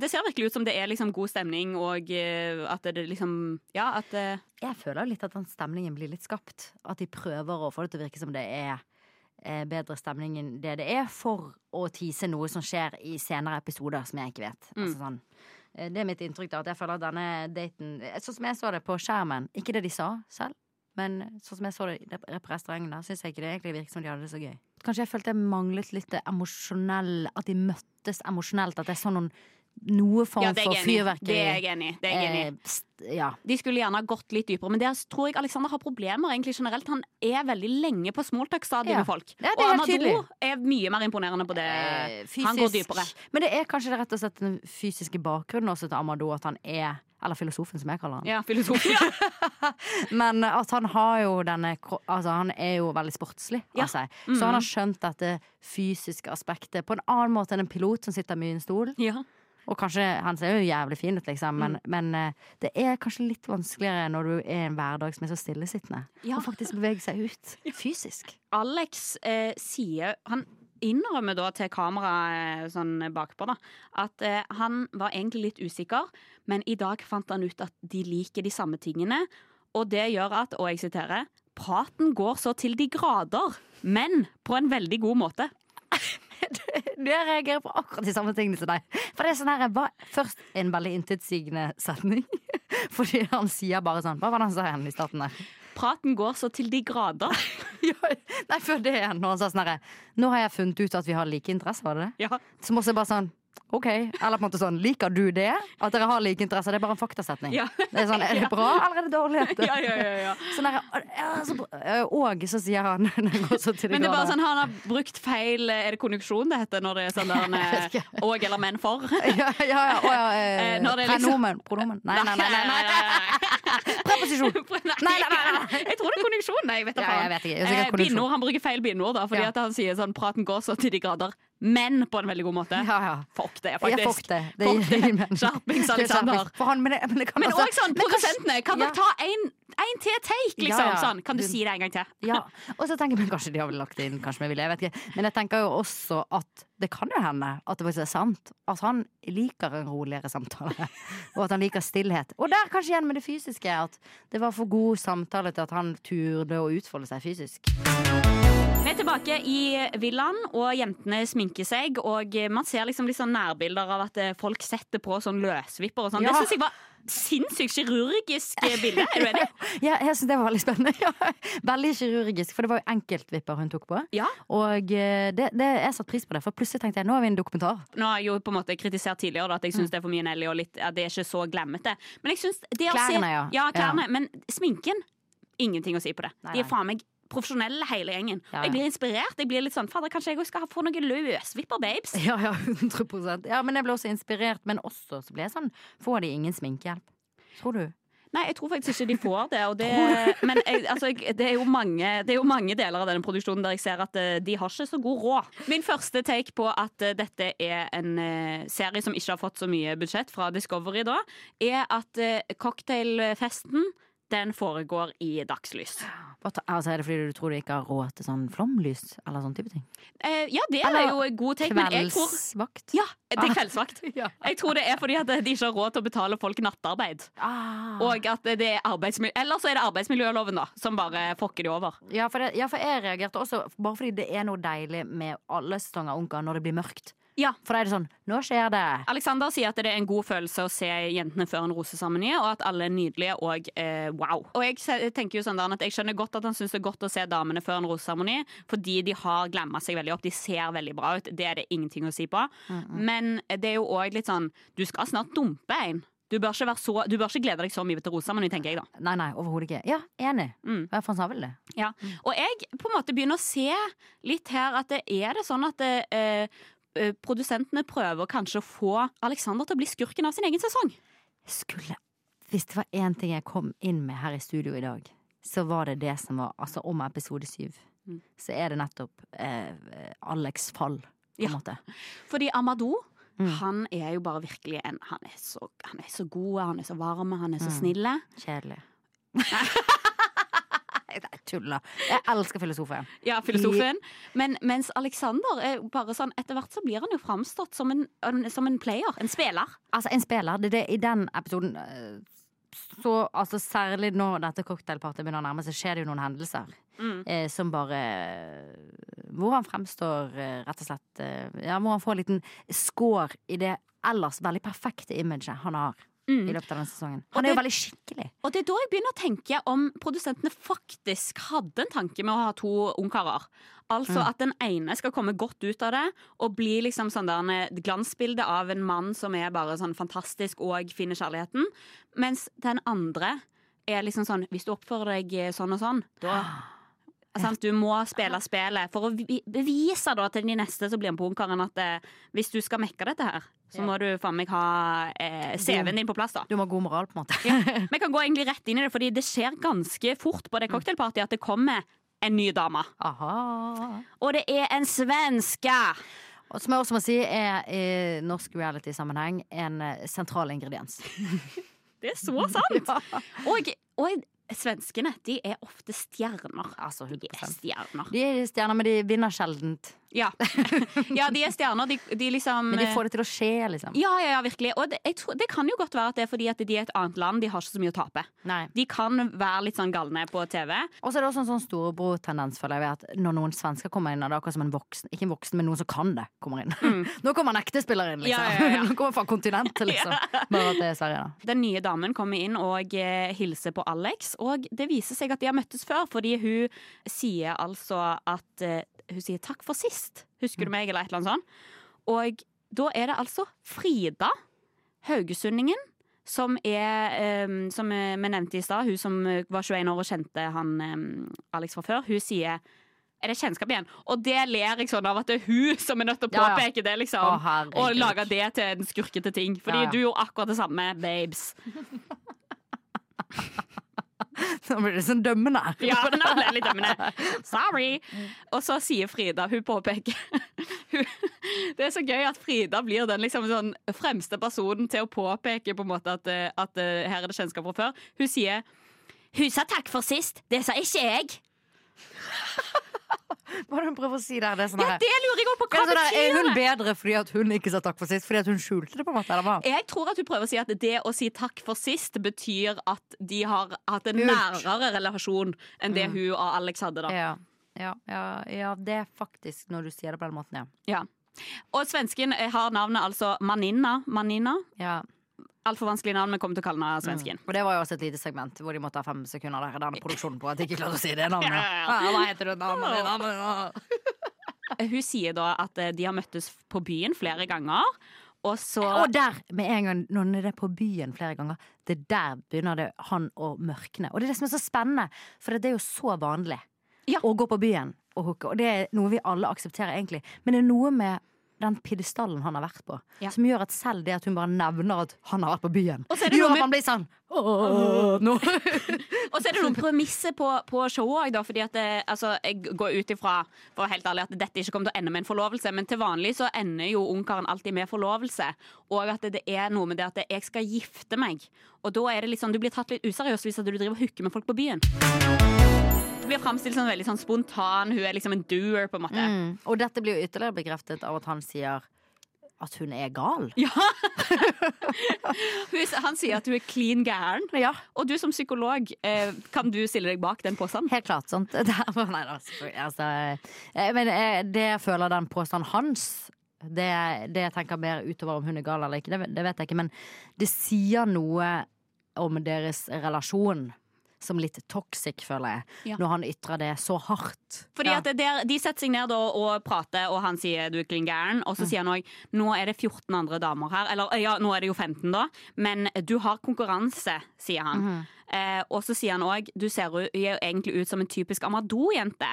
det ser virkelig ut som det er liksom god stemning, og eh, at det liksom Ja, at eh, Jeg føler litt at den stemningen blir litt skapt. At de prøver å få det til å virke som det er bedre stemning enn det det er, for å tease noe som skjer i senere episoder som jeg ikke vet. Mm. Altså sånn. Eh, Det er mitt inntrykk, da. At jeg føler at denne daten eh, Sånn som jeg så det på skjermen, ikke det de sa selv, men sånn som jeg så det på restauranten, syns jeg ikke det egentlig virket som de hadde det så gøy. Kanskje jeg følte jeg manglet litt det emosjonell At de møttes emosjonelt. At jeg så noen noe form Ja, det for fyrverkeri. Det er jeg enig i. Det. Eh, ja. De skulle gjerne ha gått litt dypere, men der tror jeg Alexander har problemer egentlig generelt. Han er veldig lenge på smalltalk-stadiet Ja. med folk. Ja, og helt er mye mer imponerende på det. Eh, Han går dypere. Men det er kanskje rett og slett den fysiske bakgrunnen også til Amadou, at han er Eller filosofen, som jeg kaller han. Ja, filosofen, Ja. <laughs> Men at han har jo denne Altså, han er jo veldig sportslig Ja. av seg. Så han har skjønt dette fysiske aspektet på en annen måte enn en pilot som sitter mye i en stol. ja. Og kanskje, Han ser jo jævlig fin ut, liksom, men, Mm. men eh, det er kanskje litt vanskeligere når du er en hverdag som er så stillesittende. Ja. Og faktisk bevege seg ut fysisk. Alex eh, sier Han innrømmer da til kameraet sånn bakpå da at eh, han var egentlig litt usikker, men i dag fant han ut at de liker de samme tingene. Og det gjør at, og jeg siterer, praten går så til de grader, men på en veldig god måte. <laughs> Jeg reagerer på akkurat de samme tingene som deg. For det er sånn her, Først en veldig intetsigende setning. <laughs> Fordi han sier bare sånn Hva var det han sa igjen i starten der? Praten går så til de grader. <laughs> Ja, Nei, før det igjen. Når han sa sånn herre Nå har jeg funnet ut at vi har like interesser, var det det? Ja. Som også er bare sånn OK. Eller på en måte sånn, liker du det? At dere har like interesser? Det er bare en faktasetning. Ja. Det er sånn, er <laughs> det bra eller er det dårlig? <laughs> Ja, ja, ja, ja. Sånn der, så. Eh, og så sier han <laughs> Men det er bare sånn, han har brukt feil Er det konjunksjon det heter når det er sånn der eh. Og eller men for? Ja, ja, ja, Eh, eh, liksom- Prenomen. Pronomen. Nei, nei, nei. nei, nei. Preposisjon. Nei, Nei, nei. Jeg tror det er konjunksjon. Nei, jeg vet da Ja, faen. Eh. Bindord, han bruker feil bindord, da, fordi at han sier sånn 'praten går så til de grader', men på en veldig god måte. Ja, ja. Fuck det, Ja, faktisk. fuck det. <laughs> Det Fuck. Skjerpings, er Alexander. Han, men, det, men, det kan Men også, også sånn, produsentene, kan Ja. dere ta en, en til take, liksom? Ja, ja. Sånn, kan du si det en gang til? Ja, og så tenker jeg, men Kanskje de har vel lagt det inn kanskje vi vilje, jeg vet ikke. Men jeg tenker jo også at det kan jo hende at det faktisk er sant. At han liker en roligere samtale. Og at han liker stillhet. Og der kanskje igjen med det fysiske. At det var for god samtale til at han turde å utfolde seg fysisk. Vi er tilbake i villaen, og jentene sminker seg. Og man ser liksom litt sånn nærbilder av at eh, folk setter på sånn løsvipper og sånn. Ja. Det syns jeg var sinnssykt kirurgisk bilde. Er du enig? <laughs> Ja, jeg syns det var veldig spennende. <laughs> Ja, veldig kirurgisk, for det var jo enkeltvipper hun tok på. Ja. Og eh, det, det, jeg satte pris på det, for plutselig tenkte jeg nå har vi en dokumentar. Nå har jeg jo på en måte kritisert tidligere da, at jeg syns det er for mye Nelly, og litt, at det er ikke så glemmete. Men jeg synes det å se, Klærne, ja. ja. klærne, Men sminken, ingenting å si på det. Nei, De er nei. faen meg profesjonelle hele gjengen. Ja, Og jeg blir inspirert. Jeg blir litt sånn, fader, Kanskje jeg også skal få noen løsvipper, babes? <laughs> Ja, ja, 100 Ja, Men jeg ble også inspirert. Men også så ble jeg sånn Får de ingen sminkehjelp? Tror du? Nei, jeg tror faktisk ikke de får det. Det <laughs> men jeg, altså, jeg- det, er mange, det er jo mange deler av denne produksjonen der jeg ser at eh, de har ikke så god råd. Min første take på at eh, dette er en eh, serie som ikke har fått så mye budsjett fra Discovery da, er at cocktailfesten den foregår i dagslys. Altså, er det fordi du tror du ikke har råd til sånn flomlys? Eller sånn type ting? Eh, ja, det er jo en god take, jeg tror Kveldsvakt? Ja, det er kveldsvakt. <laughs> Ja. Jeg tror det er fordi at de ikke har råd til å betale folk nattarbeid. Ah. Og at det er arbeidsmiljø... Eller så er det arbeidsmiljøloven, da, som bare fokker de over. Ja for, det, ja, for jeg reagerte også bare fordi det er noe deilig med alle sesonger av Ungkar når det blir mørkt. Ja. For da er det sånn Nå skjer det! Alexander sier at det er en god følelse å se jentene før en roseseremoni, og at alle er nydelige og eh, wow. Og jeg tenker jo sånn at jeg skjønner godt at han syns det er godt å se damene før en roseseremoni, fordi de har glemma seg veldig opp. De ser veldig bra ut. Det er det ingenting å si på. Men det er jo òg litt sånn Du skal snart dumpe en. Du bør, ikke være så, du bør ikke glede deg så mye til roseseremoni, tenker jeg da. Nei, nei, overhodet ikke. Ja, enig. Mm. Hva han sa vel det? Ja. Og jeg på en måte begynner å se litt her at det er det sånn at det, eh, produsentene prøver kanskje å få Alexander til å bli skurken av sin egen sesong. Skulle Hvis det var én ting jeg kom inn med her i studio i dag, så var det det som var Altså om episode syv. Mm. Så er det nettopp eh, Alex fall, på en Ja. måte. Fordi Amadou Mm. han er jo bare virkelig en Han er så, han er så god, han er så varm, han er så Mm. snill. Kjedelig. <laughs> Jeg tuller. Jeg elsker filosofen. Ja, filosofen. Men mens Alexander er bare sånn Etter hvert så blir han jo framstått som en, en, som en player. En spiller. Altså, en spiller, det er det i den episoden eh, Så altså, særlig når dette cocktailpartiet begynner å nærme seg, skjer det jo noen hendelser. Mm. Eh, som bare Hvor han fremstår eh, rett og slett eh, Ja, hvor han får en liten score i det ellers veldig perfekte imaget han har Mm. i løpet av den sesongen. Han Han er jo veldig skikkelig. Og det er da jeg begynner å tenke om produsentene faktisk hadde en tanke med å ha to ungkarer. Altså Mm. at den ene skal komme godt ut av det og bli liksom sånn der et glansbilde av en mann som er bare sånn fantastisk og finner kjærligheten, mens den andre er liksom sånn Hvis du oppfører deg sånn og sånn, da Sant? Du må spille spillet for å bevise da til de neste som blir med på Ungkaren at eh, hvis du skal mekke dette her, så Ja. må du faen meg ha eh, CV-en din på plass. da Du må ha god moral, på en måte. <laughs> vi kan gå egentlig rett inn i det, fordi det skjer ganske fort på det cocktailpartyet at det kommer en ny dame. Aha. Og det er en svenske! Og som jeg også må si, er i norsk reality-sammenheng en eh, sentral ingrediens. <laughs> Det er så sant! <laughs> Ja. Og, og svenskene, de er ofte stjerner. Altså De er stjerner. De er stjerner, men de vinner sjeldent. Ja, <laughs> ja de er stjerner. De, de liksom Men de får det til å skje, liksom. Ja, ja, ja, virkelig. Og det, tror, det kan jo godt være at det er fordi at de er et annet land. De har ikke så mye å tape. Nei. De kan være litt sånn galne på TV. Og så er det også en sånn storebror-tendens, føler jeg, at når noen svensker kommer inn, og det er akkurat som en voksen, ikke en voksen, men noen som kan det, kommer inn. <laughs> Nå kommer en ekte spiller inn, liksom. Mm. Ja, ja, ja. <laughs> Nå kommer fra kontinentet, liksom. Bare at det er Sverige, da. Den nye damen kommer inn og eh, hilser på Alex, og det viser seg at de har møttes før, fordi hun sier altså at eh, Hun sier 'takk for sist', husker du meg, eller et eller annet sånt. Og da er det altså Frida, haugesundingen, som er um, Som vi nevnte i stad, hun som var 21 år og kjente han um, Alex fra før, hun sier er det kjennskap igjen? Og det ler jeg sånn av at det er hun som er nødt til å Ja, ja. påpeke det, liksom. Å, og lage det til en skurkete ting. Fordi Ja, ja. du gjorde akkurat det samme, babes. <laughs> <laughs> Nå blir det sånn dømmende. Ja, nå ble det litt dømmende. <laughs> Sorry. Og så sier Frida, hun påpeker <laughs> hun, Det er så gøy at Frida blir den liksom sånn fremste personen til å påpeke på en måte at, eh, at eh, her er det kjennskap fra før. Hun sier Hun sa takk for sist, det sa ikke jeg. <laughs> Hva er det hun prøver å si der? Det sånn Ja, det lurer jeg også på. Hva det sånn der, er hun bedre fordi at hun ikke sa takk for sist? Fordi at hun skjulte det? på en måte eller hva? Jeg tror at hun prøver å si at det å si takk for sist betyr at de har hatt en Skjult. nærere relasjon enn det Mm. hun og Alex hadde. da. Ja, ja, ja, ja, det er faktisk når du sier det på den måten, ja. Ja. Og svensken har navnet altså Manina. Manina. ja. Altfor vanskelig navn, men kommer til å kalle henne svensken. Og det var jo også et lite segment hvor de måtte ha fem sekunder der i denne <laughs> produksjonen på at de ikke klarte å si det navnet. Ja, ja, hva heter det Navnet, <laughs> Det navnet? Hun sier da at eh, de har møttes på byen flere ganger, og så Og der, med en gang, det er på byen flere ganger, det er der begynner det han å mørkne. Og det er det som er så spennende, for det er jo så vanlig Ja. å gå på byen og hooke. Og det er noe vi alle aksepterer, egentlig. Men det er noe med den pidestallen han har vært på, Ja. som gjør at selv det at hun bare nevner at han har vært på byen, gjør at man blir sånn Åh. <laughs> Og så er det noen premisser på, på showet òg. Fordi at det, altså, jeg går ut ifra for helt ærlig, at dette ikke kommer til å ende med en forlovelse. Men til vanlig så ender jo ungkaren alltid med forlovelse. Og at det, det er noe med det at jeg skal gifte meg. Og da er det litt sånn, du blir tatt litt useriøst hvis du driver og hooker med folk på byen. Det blir framstilt som veldig sånn spontan. Hun er liksom en doer, på en måte. Mm. Og dette blir jo ytterligere bekreftet av at han sier at hun er gal. Ja. Han sier at hun er clean gæren. Ja, Og du som psykolog, eh, kan du stille deg bak den påstanden? helt klart. sånt. <laughs> Nei, da, altså, eh, men eh, det jeg føler den påstanden hans det, det jeg tenker mer utover om hun er gal eller ikke, det, det vet jeg ikke. Men det sier noe om deres relasjon som litt toxic, føler jeg. Ja. Når han ytrer det så hardt. Fordi Ja. at det der, De setter seg ned da og prater, og han sier du er klin gæren. Og så sier han òg nå er det 14 andre damer her. Eller ja, nå er det jo 15, da. Men du har konkurranse, sier han. eh, og så sier han òg du ser jo jo egentlig ut som en typisk Amado-jente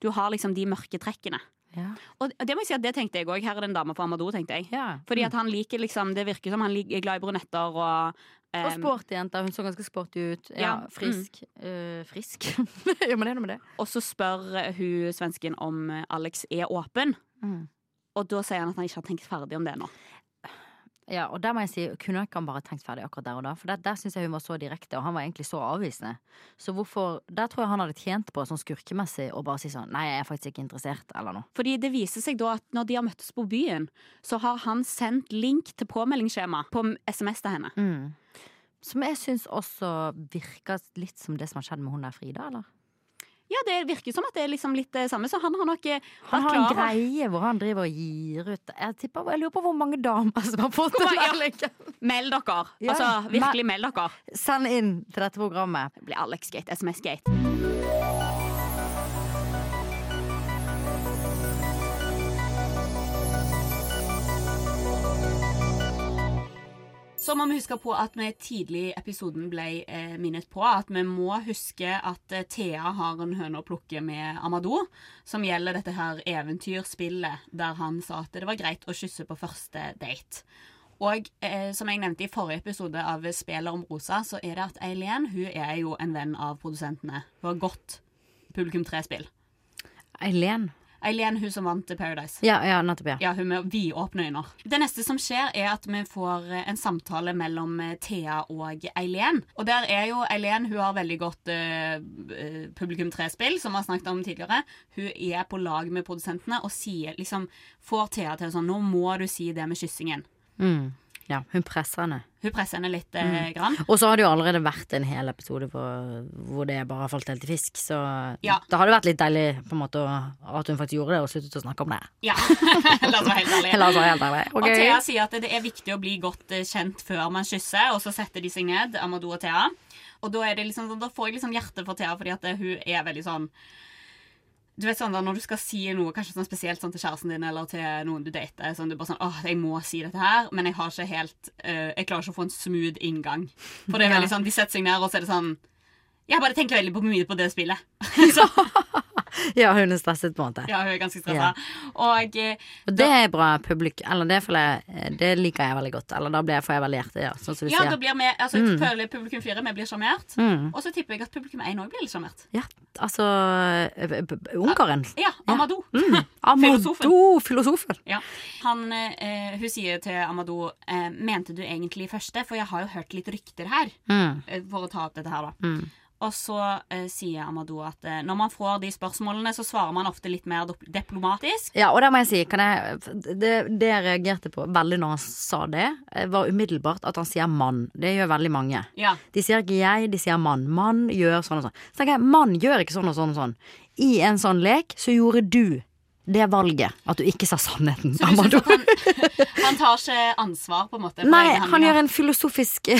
Du har liksom de mørke trekkene. Ja. Og det må jeg si at det tenkte jeg òg. Her er det en dame fra Amadou, tenkte jeg. Ja. Fordi at han liker liksom Det virker som han er glad i brunetter og Og eh, sporty jente. Hun så ganske sporty ut. Ja, Ja, frisk. Eh, frisk? <laughs> ja, men det er noe med det. Og så spør eh, hun svensken om Alex er åpen. Mm. Og da sier han at han ikke har tenkt ferdig om det ennå. Ja, og der må jeg si, kunne ikke han bare tenkt ferdig akkurat der og da? For der, der syns jeg hun var så direkte, og han var egentlig så avvisende. Så hvorfor Der tror jeg han hadde tjent på, sånn skurkemessig, å bare si sånn Nei, jeg er faktisk ikke interessert, eller noe. Fordi det viser seg da at når de har møttes på byen, så har han sendt link til påmeldingsskjema på SMS til henne. Som jeg syns også virker litt som det som har skjedd med hun der Frida, eller? Ja, det virker som at det er liksom litt det samme, så han har nok eh, Han har en greie hvor han driver og gir ut Jeg, tipper, jeg lurer på hvor mange damer som har fått <laughs> Hvor Ja. Meld dere! Ja, Altså, virkelig meld dere. Send inn til dette programmet. Det blir Alex-gate, SMS-gate. Så må vi huske på at vi tidlig i episoden ble eh, minnet på at vi må huske at eh, Thea har en høne å plukke med Amadou, som gjelder dette her eventyrspillet der han sa at det var greit å kysse på første date. Og eh, som jeg nevnte i forrige episode av Spelet om rosa, så er det at Eileen hun er jo en venn av produsentene. Hun har godt Publikum 3-spill. Eileen. Eileen, hun som vant Paradise. Ja, ja, nettopp, ja. Ja, hun med vidåpne øyne. Det neste som skjer, er at vi får eh, en samtale mellom eh, Thea og Eileen. Og der er jo Eileen Hun har veldig godt eh, Publikum 3-spill, som vi har snakket om tidligere. Hun er på lag med produsentene og sier liksom Får Thea til sånn Nå må du si det med kyssingen. Mm. Ja, hun presser henne. Hun presser henne litt eh, grann. Og så har det jo allerede vært en hel episode på, hvor det bare har falt helt i fisk. Så Ja. det hadde vært litt deilig på en måte at hun faktisk gjorde det, og sluttet å snakke om det. Ja. <laughs> La oss være helt ærlige. La oss være helt ærlig. Og Thea sier at det er viktig å bli godt eh, kjent før man kysser, og så setter de seg ned, Amadou og Thea. Og da, det liksom, da får jeg liksom hjerte for Thea, fordi at eh, hun er veldig sånn Du vet sånn da, Når du skal si noe kanskje sånn spesielt sånn til kjæresten din eller til noen du dater sånn, Du bare sånn åh, jeg må si dette her, men jeg har ikke helt uh, Jeg klarer ikke å få en smooth inngang. For det er veldig sånn, De setter seg ned, og så er det sånn Jeg bare tenker veldig på mye på det spillet. <laughs> så, <laughs> <laughs> Ja, hun er stresset, på en måte. ja, hun er ganske stressa. Og eh, Og det er bra publikum Eller det, jeg, det liker jeg veldig godt. Eller da blir jeg, får jeg veldig hjerte, ja, sånn som du ja, da blir vi altså, mm. føler publikum fire vi blir sjarmert. Mm. Og så tipper jeg at publikum én òg blir litt sjarmert. Ja, altså øh, Ungkaren. Ja, Amadou. Mm. <laughs> Amadou, filosofen. Ja. Han, eh, hun sier til Amadou eh, Mente du egentlig første? For jeg har jo hørt litt rykter her. Mm. eh, For å ta opp dette her, da. Mm. Og så eh, sier Amadou at eh, når man får de spørsmålene, så svarer man ofte litt mer diplomatisk. Ja, og det må jeg si. Kan jeg, det, det jeg reagerte på veldig når han sa det, eh, var umiddelbart at han sier mann. Det gjør veldig mange. Ja. De sier ikke jeg, de sier mann. Mann gjør sånn og sånn. Så tenker jeg, mann gjør ikke sånn og sånn og sånn. I en sånn lek så gjorde du det valget at du ikke sa sannheten. Så du synes han, han tar ikke ansvar, på en måte? Nei, han gjør en filosofisk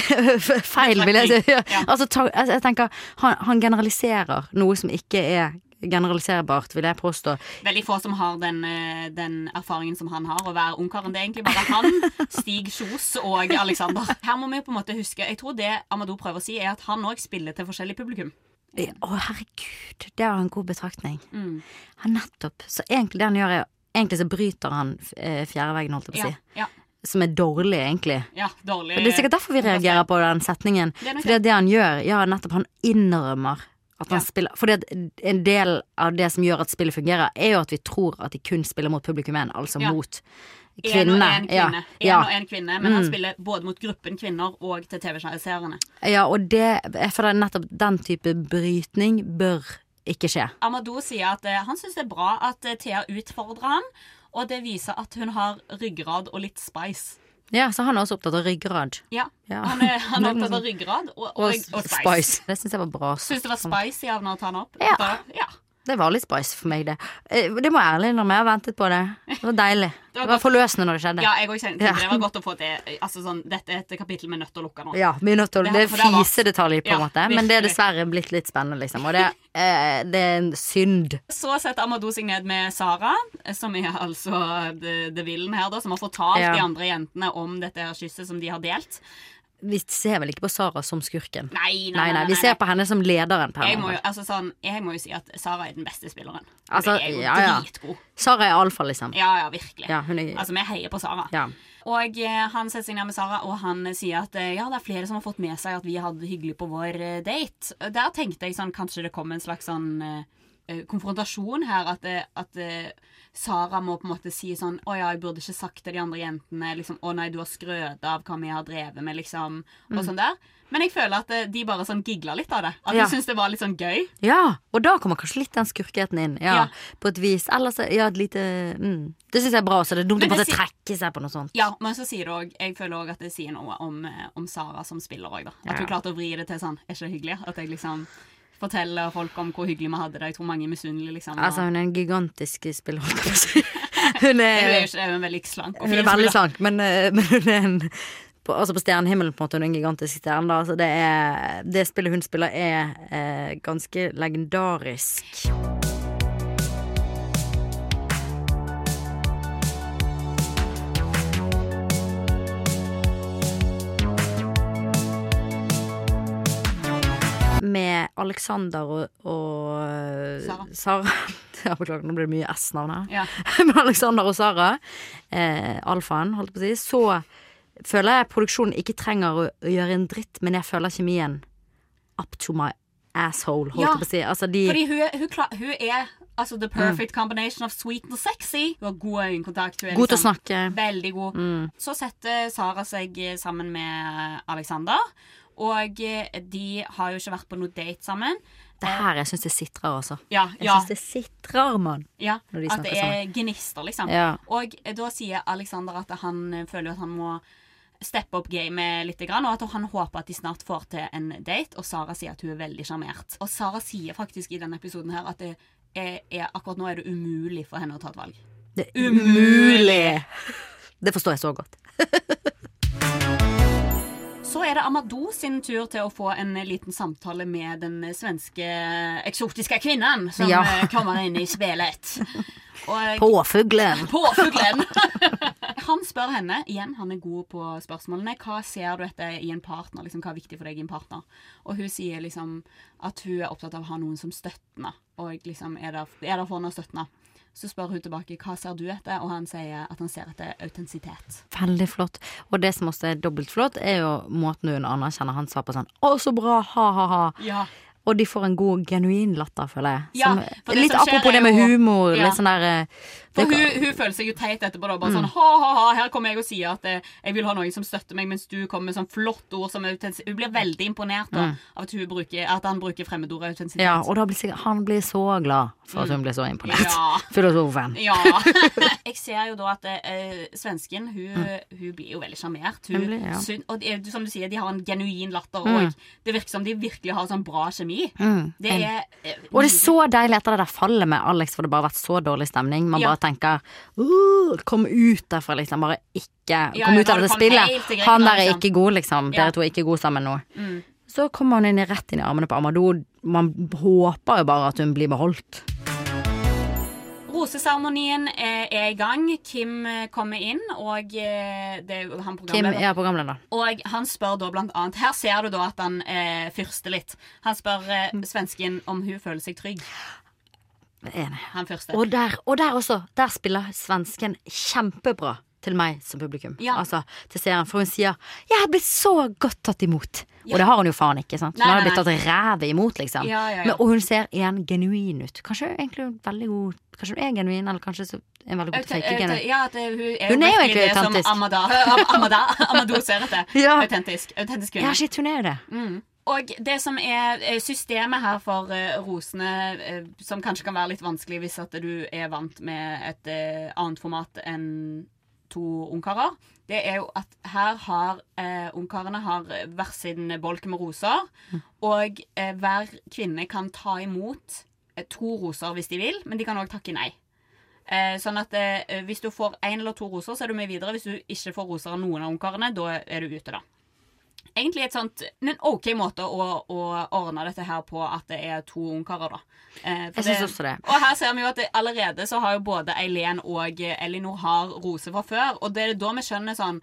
feil, vil jeg si. Ja. Altså, altså, jeg tenker, han, han generaliserer noe som ikke er generaliserbart, vil jeg påstå. Veldig få som har den, eh, den erfaringen som han har, å være ungkaren. Det er egentlig bare han, Stig Kjos og Alexander. Her må vi på en måte huske Jeg tror det Amadou prøver å si, er at han òg spiller til forskjellig publikum. Å, herregud, det var en god betraktning. Mm. Han nettopp. Så egentlig det han gjør, er Egentlig så bryter han fjerdeveggen, fjerde veggen, holdt jeg på å si. ja, Som er dårlig, egentlig. ja, dårlig Og det er sikkert derfor vi reagerer på den setningen. Det er det han gjør, ja, nettopp, han innrømmer at man Ja. spiller For en del av det som gjør at spillet fungerer, er jo at vi tror at de kun spiller mot publikum én, altså Ja. mot En og én kvinne. Ja, En og en kvinne men han Mm. spiller både mot gruppen kvinner og til TV-seerne. ja, og det Jeg føler nettopp den type brytning bør ikke skje. Amadou sier at uh, han syns det er bra at uh, Thea utfordrer han, og det viser at hun har ryggrad og litt spice. Ja, så han er også opptatt av ryggrad. Ja, Ja. Han er, han er opptatt av ryggrad og, og, og spice. Det syns jeg var bra. Syns det var spicy av han å ta den opp? Ja. Da, ja. Det var litt spice for meg, det. Eh, Det må jeg ærlig innrømme. Jeg har ventet på det. Det var deilig. <laughs> Det var Det var forløsende når det skjedde. ja, jeg òg Ja. det var godt å få til. Altså, sånn, dette er et kapittel vi er nødt til å lukke nå. Ja, vi er nødt til å Det- Det er det fisedetaljer, på en Ja, måte. Men det er dessverre blitt litt spennende, liksom. Og det, eh, det er en synd. Så setter Amadou seg ned med Sara, som er altså the, the villain her, da, som har fortalt Ja. de andre jentene om dette her kysset som de har delt. Vi ser vel ikke på Sara som skurken? Nei, nei, Nei, nei, vi ser på henne som lederen. Jeg må, jo, altså, sånn, jeg må jo si at Sara er den beste spilleren. Altså, er jo ja, ja. dritgod. Sara er alfa, liksom. Ja, ja, virkelig. Ja, er Altså, vi heier på Sara. ja. Og eh, han setter seg ned med Sara, og han eh, sier at eh, ja, det er flere som har fått med seg at vi hadde det hyggelig på vår eh, date. Der tenkte jeg sånn, kanskje det kom en slags sånn eh, konfrontasjon her, at, eh, at eh, Sara må på en måte si sånn Å ja, jeg burde ikke sagt til de andre jentene liksom, Å nei, du har skrøt av hva vi har drevet med, liksom, og sånn der. Men jeg føler at eh, de bare sånn gigla litt av det. At Ja. de syntes det var litt sånn gøy. ja, og da kommer kanskje litt den skurkheten inn. Ja, Ja. På et vis. Ellers ja, et lite mm. Det syns jeg er bra, så det er dumt å bare si- trekke seg på noe sånt. Ja, men så sier det også, jeg føler òg at det sier noe om, eh, om Sara som spiller òg, da. At hun klarte å vri det til sånn Er ikke det hyggelig? At jeg liksom forteller folk om hvor hyggelig vi hadde det. Jeg tror mange er misunnelige, liksom. og- Altså, hun er en gigantisk spiller. <laughs> Hun er hun er, ikke hun er veldig slank hun er veldig slank, men, eh, men hun er en på, altså på stjernehimmelen på en måte hun er en gigantisk stjerne. Da. Altså det, er, det spillet hun spiller, er eh, ganske legendarisk. Med Alexander og, og Sara. Sara. <laughs> Ja, Beklager, nå blir det mye S-navn her. Ja. <laughs> med Alexander og Sara, eh, alfaen, holdt jeg på å si, så føler jeg produksjonen ikke trenger å, gjøre en dritt, men jeg føler kjemien up to my asshole, holdt Ja, jeg på å si. Altså, de Fordi hun, hun, hun er altså the perfect combination of sweet and sexy. Hun har god øyekontakt. Hun er God til å liksom snakke. Veldig god. Mm. Så setter Sara seg eh, sammen med Alexander. Og eh, de har jo ikke vært på noe date sammen. Det her jeg syns det sitrer, altså. Ja, Jeg ja, syns det sitrer, mann. ja de At det er er gnister, liksom. Ja. Og eh, da sier Alexander at han eh, føler at han må steppe opp gamet litt, og at han håper at de snart får til en date. Og Sara sier at hun er veldig sjarmert. Og Sara sier faktisk i denne episoden her at det er, er, akkurat nå er det umulig for henne å ta et valg. Det er umulig! Det forstår jeg så godt. <laughs> Så er det Amadou sin tur til å få en liten samtale med den svenske eksotiske kvinnen som Ja. eh, kommer inn i spillet. Og Påfuglen! Påfuglen! <laughs> han spør henne, igjen, han er god på spørsmålene, hva ser du etter i en partner? Liksom, hva er viktig for deg i en partner? Og hun sier liksom at hun er opptatt av å ha noen som støtter henne, og liksom er der, er der for henne og støtter henne. Så spør hun tilbake hva ser du etter, og han sier at han ser etter autentisitet. Veldig flott. Og det som også er dobbelt flott, er jo måten hun anerkjenner han sa på sånn 'Å, så bra! Ha-ha-ha'. Ja. Og de får en god, genuin latter, føler jeg. Ja, Som, for det litt apropos det med jo- humor. Ja. Litt sånn der eh, For det- hun, hun føler seg jo teit etterpå. da Bare sånn ha-ha-ha, her kommer jeg og sier at eh, jeg vil ha noen som støtter meg, mens du kommer med sånn flott ord som autentisitet. Hun blir veldig imponert da, av at, bruker, at han bruker fremmedordet autentisitet. Ja, og da blir sikkert, han blir så glad for at hun blir så imponert. Ja. <laughs> Filosofen. Ja. <laughs> <laughs> jeg ser jo da at eh, svensken hun, hun blir jo veldig sjarmert. Hun, Hun blir, ja. Og som du sier, de har en genuin latter, Mm. det virker som de virkelig har sånn bra kjemi. Mm. Det er eh, Og det er så deilig etter det der fallet med Alex, for det bare har vært så dårlig stemning. Man Ja. bare tenker uh, Kom ut derfra, liksom. Bare ikke Ja, Kom ut av det spillet. Greit, Han der er liksom. ikke god, liksom. Dere to er ikke gode sammen nå. Mm. Så kommer han inn i rett inn i armene på Amadou. Man håper jo bare at hun blir beholdt. Roseseremonien er, er i gang. Kim eh, kommer inn, og eh, det er han programleder. Kim er programleder. Og han spør da blant annet Her ser du da at han eh, fyrster litt. Han spør eh, Mm. svensken om hun føler seg trygg. Enig. Han fyrster. Og der, og der også. Der spiller svensken kjempebra til meg som publikum. Ja. Altså til seeren. For hun sier 'Jeg har blitt så godt tatt imot'. Ja. Og det har hun jo faen ikke. sant? Nei, Hun har blitt tatt rævet imot, liksom. Ja, ja, ja. Men, og hun ser igjen genuin ut. Kanskje egentlig veldig god Kanskje hun er genuin, eller kanskje så hun veldig god til å Aute- fake aute- genuin. Ja, det, hun er Hun er jo egentlig autentisk. som. Amada, Am- Amada, Amado ser etter. <laughs> Ja. Autentisk. Autentisk Ja, kvinne. shit, hun er det. Mm. Og det som er eh, systemet her for eh, rosene, eh, som kanskje kan være litt vanskelig hvis at du er vant med et eh, annet format enn to ungkarer, det er jo at her har eh, ungkarene har hver sin bolk med roser, og eh, hver kvinne kan ta imot eh, to roser hvis de vil, men de kan òg takke nei. Eh, sånn at eh, Hvis du får én eller to roser, så er du med videre. Hvis du ikke får roser av noen av ungkarene, da er du ute, da. Egentlig et sånt, en OK måte å, å ordne dette her på at det er to ungkarer, da. Eh, Jeg syns også det. Og her ser vi jo at det, allerede så har jo både Eileen og Elinor har roser fra før, og det er da vi skjønner sånn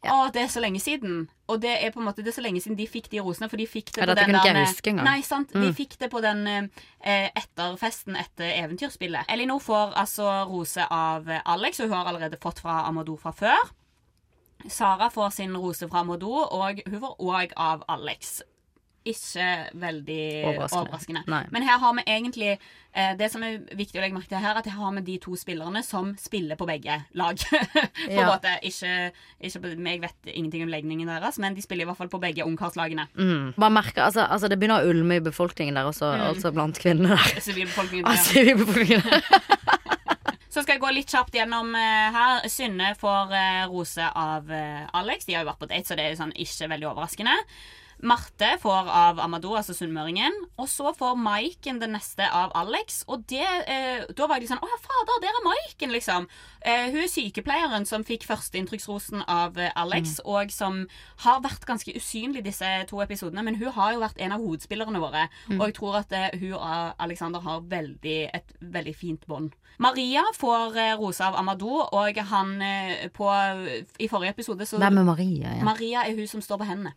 Å, det er så lenge siden. Og det er på en måte det er så lenge siden de fikk de rosene, for de fikk det Ja, på den der- engang. Nei, sant. De Mm. fikk det på den eh, etterfesten etter eventyrspillet. Elinor får altså rose av Alex, og hun har allerede fått fra Amador fra før. Sara får sin rose fra Modo, og hun får òg av Alex. Ikke veldig Overraskende. overraskende. Men her har vi egentlig eh, Det som er viktig å legge merke til her, at her har vi de to spillerne som spiller på begge lag. <laughs> på Ja. måte. Ikke, ikke Jeg vet ingenting om legningen deres, men de spiller i hvert fall på begge ungkarslagene. Mm. Bare merker, altså, altså Det begynner å ulme i befolkningen der også, Mm. altså blant kvinnene der. <laughs> Sivilbefolkningen. ja. <laughs> Så skal jeg gå litt kjapt gjennom eh, her. Synne får eh, rose av eh, Alex. De har jo vært på date, så det er sånn ikke veldig overraskende. Marte får av Amadou, altså sunnmøringen. Og så får Maiken det neste av Alex. Og det, eh, da var de sånn Å ja, fader, der er Maiken, liksom. Eh, hun er sykepleieren som fikk førsteinntrykksrosen av Alex, Alex, og som har vært ganske usynlig disse to episodene. Men hun har jo vært en av hovedspillerne våre, og jeg tror at eh, hun og Alexander har veldig, et veldig fint bånd. Maria får rosa rose av Amadou, og han eh, på I forrige episode så Hvem er Maria? Ja, Maria er hun som står på hendene.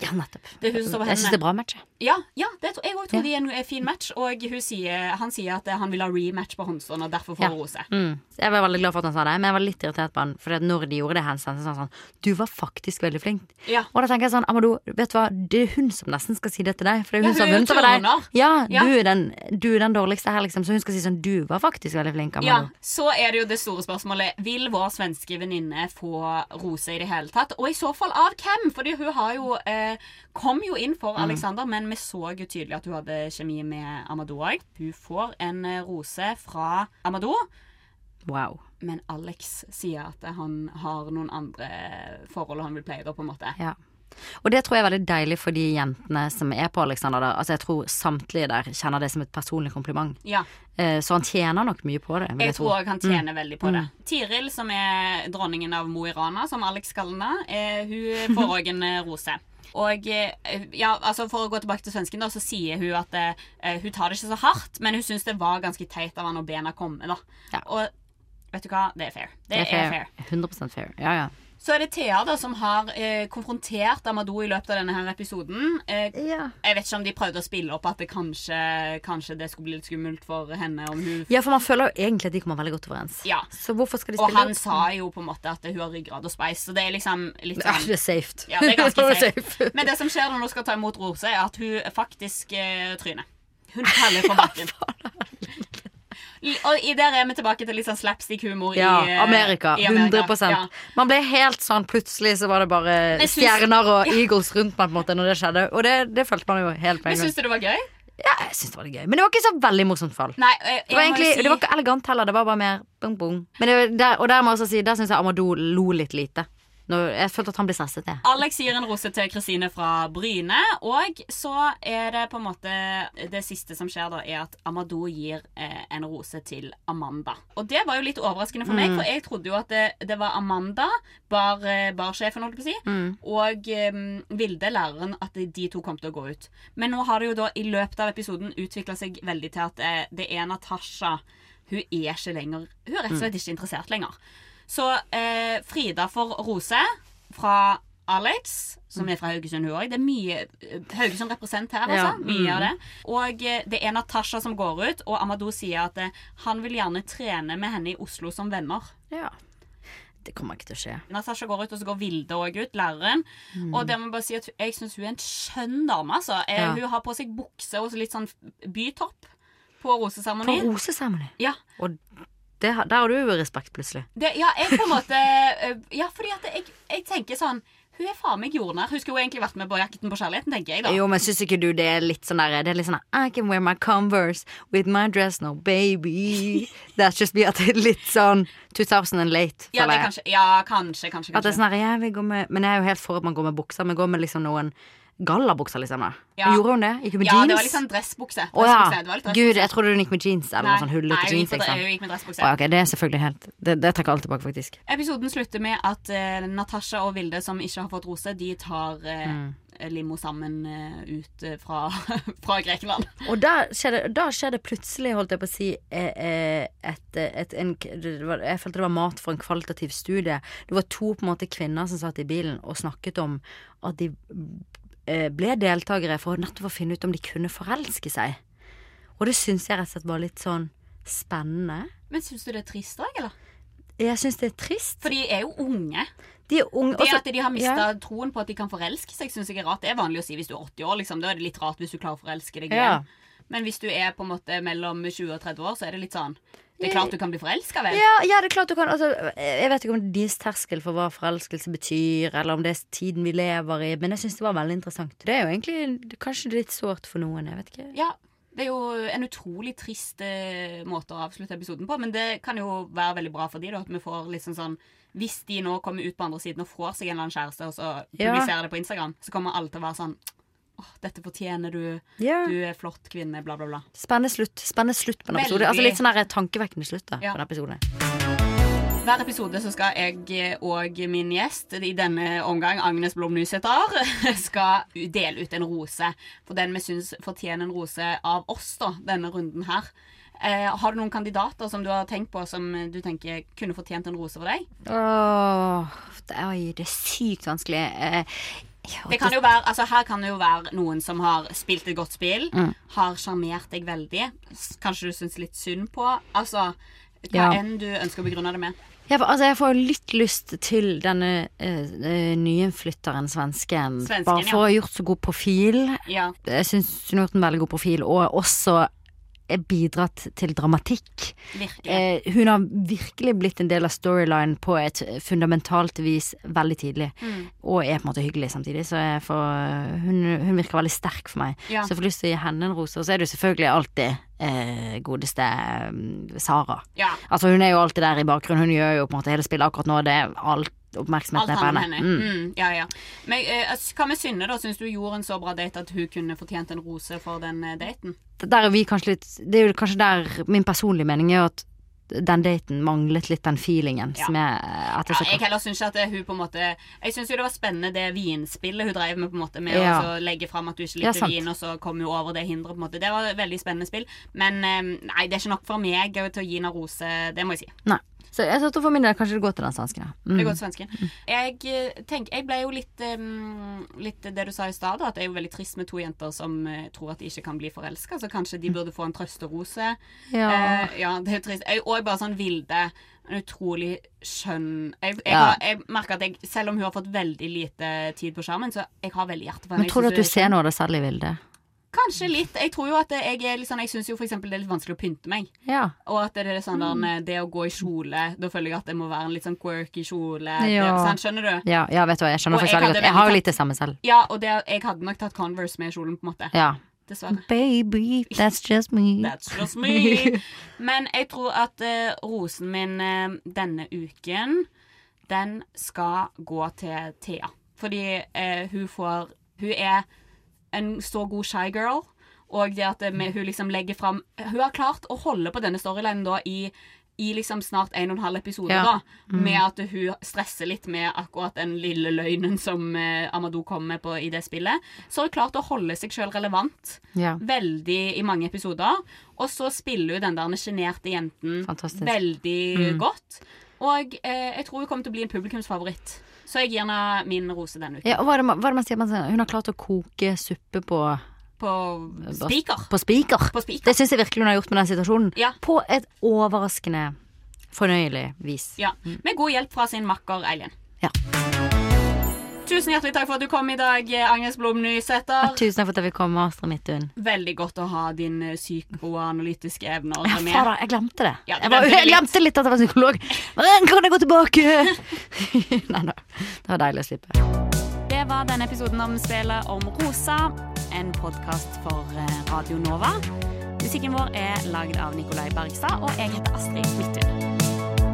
ja nettopp. Det er hun som står på hendene. Jeg syns det er bra match. Ja, ja det jeg òg tror Ja. de er en eh, fin match. Og hun sier, han sier at eh, han vil ha rematch på håndstående, og derfor får Ja. rose. Mm. Jeg var veldig glad for at han sa det, men jeg var litt irritert på han. For når de gjorde det så sa han sånn Du var faktisk veldig flink. Ja. Og da tenker jeg sånn, Amadou, vet du hva, det er hun som nesten skal si det til deg. For det er Ja, hun som har vunnet over deg. Ja. Du, er den, du er den dårligste her, liksom. Så hun skal si sånn Du var faktisk veldig flink, Ja, Amadou. Så er det jo det store spørsmålet Vil vår svenske venninne få rose i det hele tatt? Og i så fall av hvem? Fordi hun har jo eh, kom jo inn for Alexander, men vi så jo tydelig at hun hadde kjemi med Amadou òg. Hun får en eh, rose fra Amadou. Wow. Men Alex sier at han har noen andre forhold han vil pleie, da, på en måte. Ja. Og det tror jeg er veldig deilig for de jentene som er på Alexander der. Altså jeg tror samtlige der kjenner det som et personlig kompliment. Ja, Eh, Så han tjener nok mye på det. Jeg, jeg tror òg han tjener veldig på det. Mm. Tiril, som er dronningen av Mo i Rana, som Alex kaller henne, eh, hun får òg en eh, rose. Og ja, altså For å gå tilbake til svensken, da, så sier hun at eh, hun tar det ikke så hardt, men hun syns det var ganske teit av han å be henne komme. da. Ja. Og vet du hva, det er fair. Det, er fair. 100% fair. Ja, ja. Så er det Thea da som har eh, konfrontert Amadou i løpet av denne her episoden. Eh, ja. jeg vet ikke om de prøvde å spille opp at det kanskje, kanskje det skulle bli litt skummelt for henne om hun Ja, for man føler jo egentlig at de kommer veldig godt overens. Ja. Så hvorfor skal de spille opp? Og han han sa jo på en måte at hun har ryggrad og speis, så det er liksom litt Ja, sånn det er safe. Ja, det er ganske <laughs> safe. Men det som skjer når hun skal ta imot Rose, er at hun faktisk eh, tryner. Hun faller på bakken. L- Og i der er vi tilbake til litt sånn slapstick-humor Ja, i eh, Amerika. i Amerika. 100 Ja. Man ble helt sånn Plutselig så var det bare synes, stjerner og eagles rundt meg på en måte når det skjedde. Og det, det følte man jo helt på en gang. syns du det var gøy? Ja, jeg synes det var gøy. Men det var ikke så veldig morsomt fall. Nei, jeg, jeg Det var, egentlig, si det var ikke elegant heller, det var bare mer bong bong. Men det, der, og der må jeg også si, der syns jeg Amadou lo litt lite. Når, jeg følte at han ble stresset. Jeg. Alex gir en rose til Kristine fra Bryne, og så er det på en måte Det siste som skjer, da, er at Amadou gir eh, en rose til Amanda. Og det var jo litt overraskende for meg, for jeg trodde jo at det, det var Amanda, bar, eh, barsjefen, holdt jeg på å si, og eh, Vilde, læreren, at de, de to kom til å gå ut. Men nå har det jo da i løpet av episoden utvikla seg veldig til at eh, det er Natasha. Hun er ikke lenger Hun er rett og slett ikke interessert lenger. Så eh, Frida får rose fra Alex, som er fra Haugesund, hun òg. Det er mye eh, Haugesund represent her, altså. Ja, Mye mm. av det. Og eh, det er Natasha som går ut, og Amadou sier at eh, han vil gjerne trene med henne i Oslo som venner. Ja. Det kommer ikke til å skje. Natasha går ut, og så går Vilde òg ut, læreren. Og det må bare si at jeg syns hun er en skjønn dame, altså. Eh, Ja. Hun har på seg bukse og litt sånn bytopp på På roseseremoni. roseseremoni. Ja. Og det, der har du jo respekt, plutselig. Det, ja, jeg på en måte eh, Ja, fordi at jeg, jeg tenker sånn Hun er faen meg jordnær. Hun skulle jo egentlig vært med på Jakten på kjærligheten, tenker jeg da. Jo, men syns ikke du det er litt sånn der Det er litt sånn I can wear my Converse with my dress, no baby. That's just be at det er litt sånn 2000 and late, Ja, kanskje, ja, kanskje, kanskje. At det er sånn her, jeg vil gå med Men jeg er jo helt for at man går med bukser, men går med liksom noen gallabukser, liksom. da. Ja. Gjorde hun det? Gikk hun med Ja, jeans? det var litt sånn dressbukse. Å ja. Dressbukse. Gud, jeg trodde hun gikk med jeans eller noe sånn hullete nei, jeans. med- Liksom. hun gikk med dressbukse. Å, ja, ok, det er selvfølgelig helt Det, det trekker alt tilbake, faktisk. Episoden slutter med at uh, Natasha og Vilde, som ikke har fått rose, de tar uh, Mm. limo sammen uh, ut fra, <laughs> fra Grekenland. Og da skjedde, da skjer plutselig, holdt jeg på å si, et, et, en, var, Jeg følte det var mat for en kvalitativ studie. Det var to på en måte kvinner som satt i bilen og snakket om at de ble deltakere for nettopp å finne ut om de kunne forelske seg. Og det syns jeg rett og slett var litt sånn spennende. Men syns du det er trist òg, eller? Jeg syns det er trist. For de er jo unge. De er unge Også, Det at de har mista ja. troen på at de kan forelske seg, syns jeg er rart. Det er vanlig å si hvis du er 80 år, liksom. Da er det litt rart hvis du klarer å forelske deg Ja. Men hvis du er på en måte mellom 20 og 30 år, så er det litt sånn Det er klart du kan bli forelska, vel? Ja, ja, det er klart du kan altså, Jeg vet ikke om det er deres terskel for hva forelskelse betyr, eller om det er tiden vi lever i, men jeg syns det var veldig interessant. Det er jo egentlig kanskje litt sårt for noen, jeg vet ikke. Ja, det er jo en utrolig trist eh, måte å avslutte episoden på, men det kan jo være veldig bra for de da, at vi får liksom sånn Hvis de nå kommer ut på andre siden og får seg en eller annen kjæreste, og så Ja. publiserer det på Instagram, så kommer alle til å være sånn Åh, dette fortjener du. Ja. Du er flott kvinne, bla, bla, bla. Spennende slutt. Spennende slutt på en episode. Altså Litt sånn der tankevekkende slutt da, Ja. på en episode. Hver episode så skal jeg og min gjest, i denne omgang Agnes Blom Nysæter, <laughs> skal dele ut en rose. For den vi syns fortjener en rose av oss, da, denne runden her. Eh, har du noen kandidater som du har tenkt på som du tenker kunne fortjent en rose for deg? Åh, det, oi, det er sykt vanskelig. Eh, Det kan jo være, altså Her kan det jo være noen som har spilt et godt spill, Mm. har sjarmert deg veldig. Kanskje du syns litt synd på. Altså, hva Ja. enn du ønsker å begrunne det med. Ja, for, altså, jeg får litt lyst til denne uh, nyinnflytteren, svensken. Svensken, Bare for å ha gjort så god profil. Ja, Jeg syns hun har gjort en veldig god profil, og også bidratt til dramatikk. Eh, hun har virkelig blitt en del av storyline på et fundamentalt vis veldig tidlig. Mm. Og er på en måte hyggelig samtidig, så får, hun, hun virker veldig sterk for meg. Ja. Så jeg får lyst til å gi henne en rose. Og så er det jo selvfølgelig alltid eh, godeste mm, Sara. ja. Altså Hun er jo alltid der i bakgrunnen. Hun gjør jo på en måte hele spillet akkurat nå. Det er Alt oppmerksomheten er på henne. Mm. Mm, ja, ja. Men eh, hva med Synne, da? Syns du gjorde en så bra date at hun kunne fortjent en rose for den eh, daten? Der er vi kanskje litt Det er jo kanskje der min personlige mening er at den daten manglet litt den feelingen Ja. som jeg at det Ja, jeg heller syns at hun på en måte Jeg syns jo det var spennende det vinspillet hun drev med, på en måte med Ja. å legge fram at du ikke likte vin, og så kom hun over det hinderet, på en måte. Det var et veldig spennende spill. Men eh, nei, det er ikke nok for meg til å gi henne rose, det må jeg si. Nei. Så jeg tror for min del kanskje det går til den svensken. ja. Det Mm. går til svensken. Jeg tenk, jeg ble jo litt um, Litt det du sa i stad, at jeg er jo veldig trist med to jenter som uh, tror at de ikke kan bli forelska, så kanskje de burde få en trøsterose. Ja. Uh, ja, det er trist. Jeg- Og bare sånn Vilde. En utrolig skjønn Jeg, jeg, Ja. har, jeg merker at jeg, selv om hun har fått veldig lite tid på skjermen, så jeg har veldig hjerte for henne. Men tror du at du er ser noe av det særlig, Vilde? Kanskje litt. Jeg tror jo at jeg er sånn Jeg syns jo eksempel det er litt vanskelig å pynte meg. Ja. Og at det er sånn Mm. der, det å gå i kjole Da føler jeg at det må være en litt sånn quirky kjole. Ja. Det, sant, skjønner du? Ja, ja, vet du hva, jeg skjønner faktisk veldig godt. Jeg har jo litt det samme selv. Ja, og det, jeg hadde nok tatt Converse med kjolen, på en måte. Ja. Dessverre. Baby, that's just me. That's just <laughs> me. Men jeg tror at uh, rosen min uh, denne uken, den skal gå til Thea. Fordi uh, hun får Hun er en så god shy girl. Og det at med, hun liksom legger fram Hun har klart å holde på denne storylinen da i i liksom snart en og en halv episode, Ja. da. Med at hun stresser litt med akkurat den lille løgnen som eh, Amadou kommer med på, i det spillet. Så har hun klart å holde seg sjøl relevant Ja. veldig i mange episoder. Og så spiller hun den der sjenerte jenten Fantastisk. veldig Mm. godt. Og eh, jeg tror hun kommer til å bli en publikumsfavoritt. Så jeg gir henne min rose denne uken. ja og hva er det, man- hva er det man sier? Man sier? Hun har klart å koke suppe på På spiker. På spiker. På spiker. Det syns jeg virkelig hun har gjort med den situasjonen. Ja. På et overraskende fornøyelig vis. Ja. Med god hjelp fra sin makker Eileen. Ja. Tusen hjertelig takk for at du kom i dag, Agnes Blom Nysæter. Tusen takk for at jeg fikk komme, Astrid Midthun. Veldig godt å ha dine psykoanalytiske evner Ja, med. fader, jeg glemte det. Ja, jeg, var, glemte jeg glemte litt at jeg var psykolog. Men kan jeg gå tilbake? <laughs> Nei da. Det var deilig å slippe. Det var denne episoden om spillet om Rosa, en podkast for eh, Radio Nova. Musikken vår er lagd av Nikolai Bergstad, og jeg heter Astrid Midthun.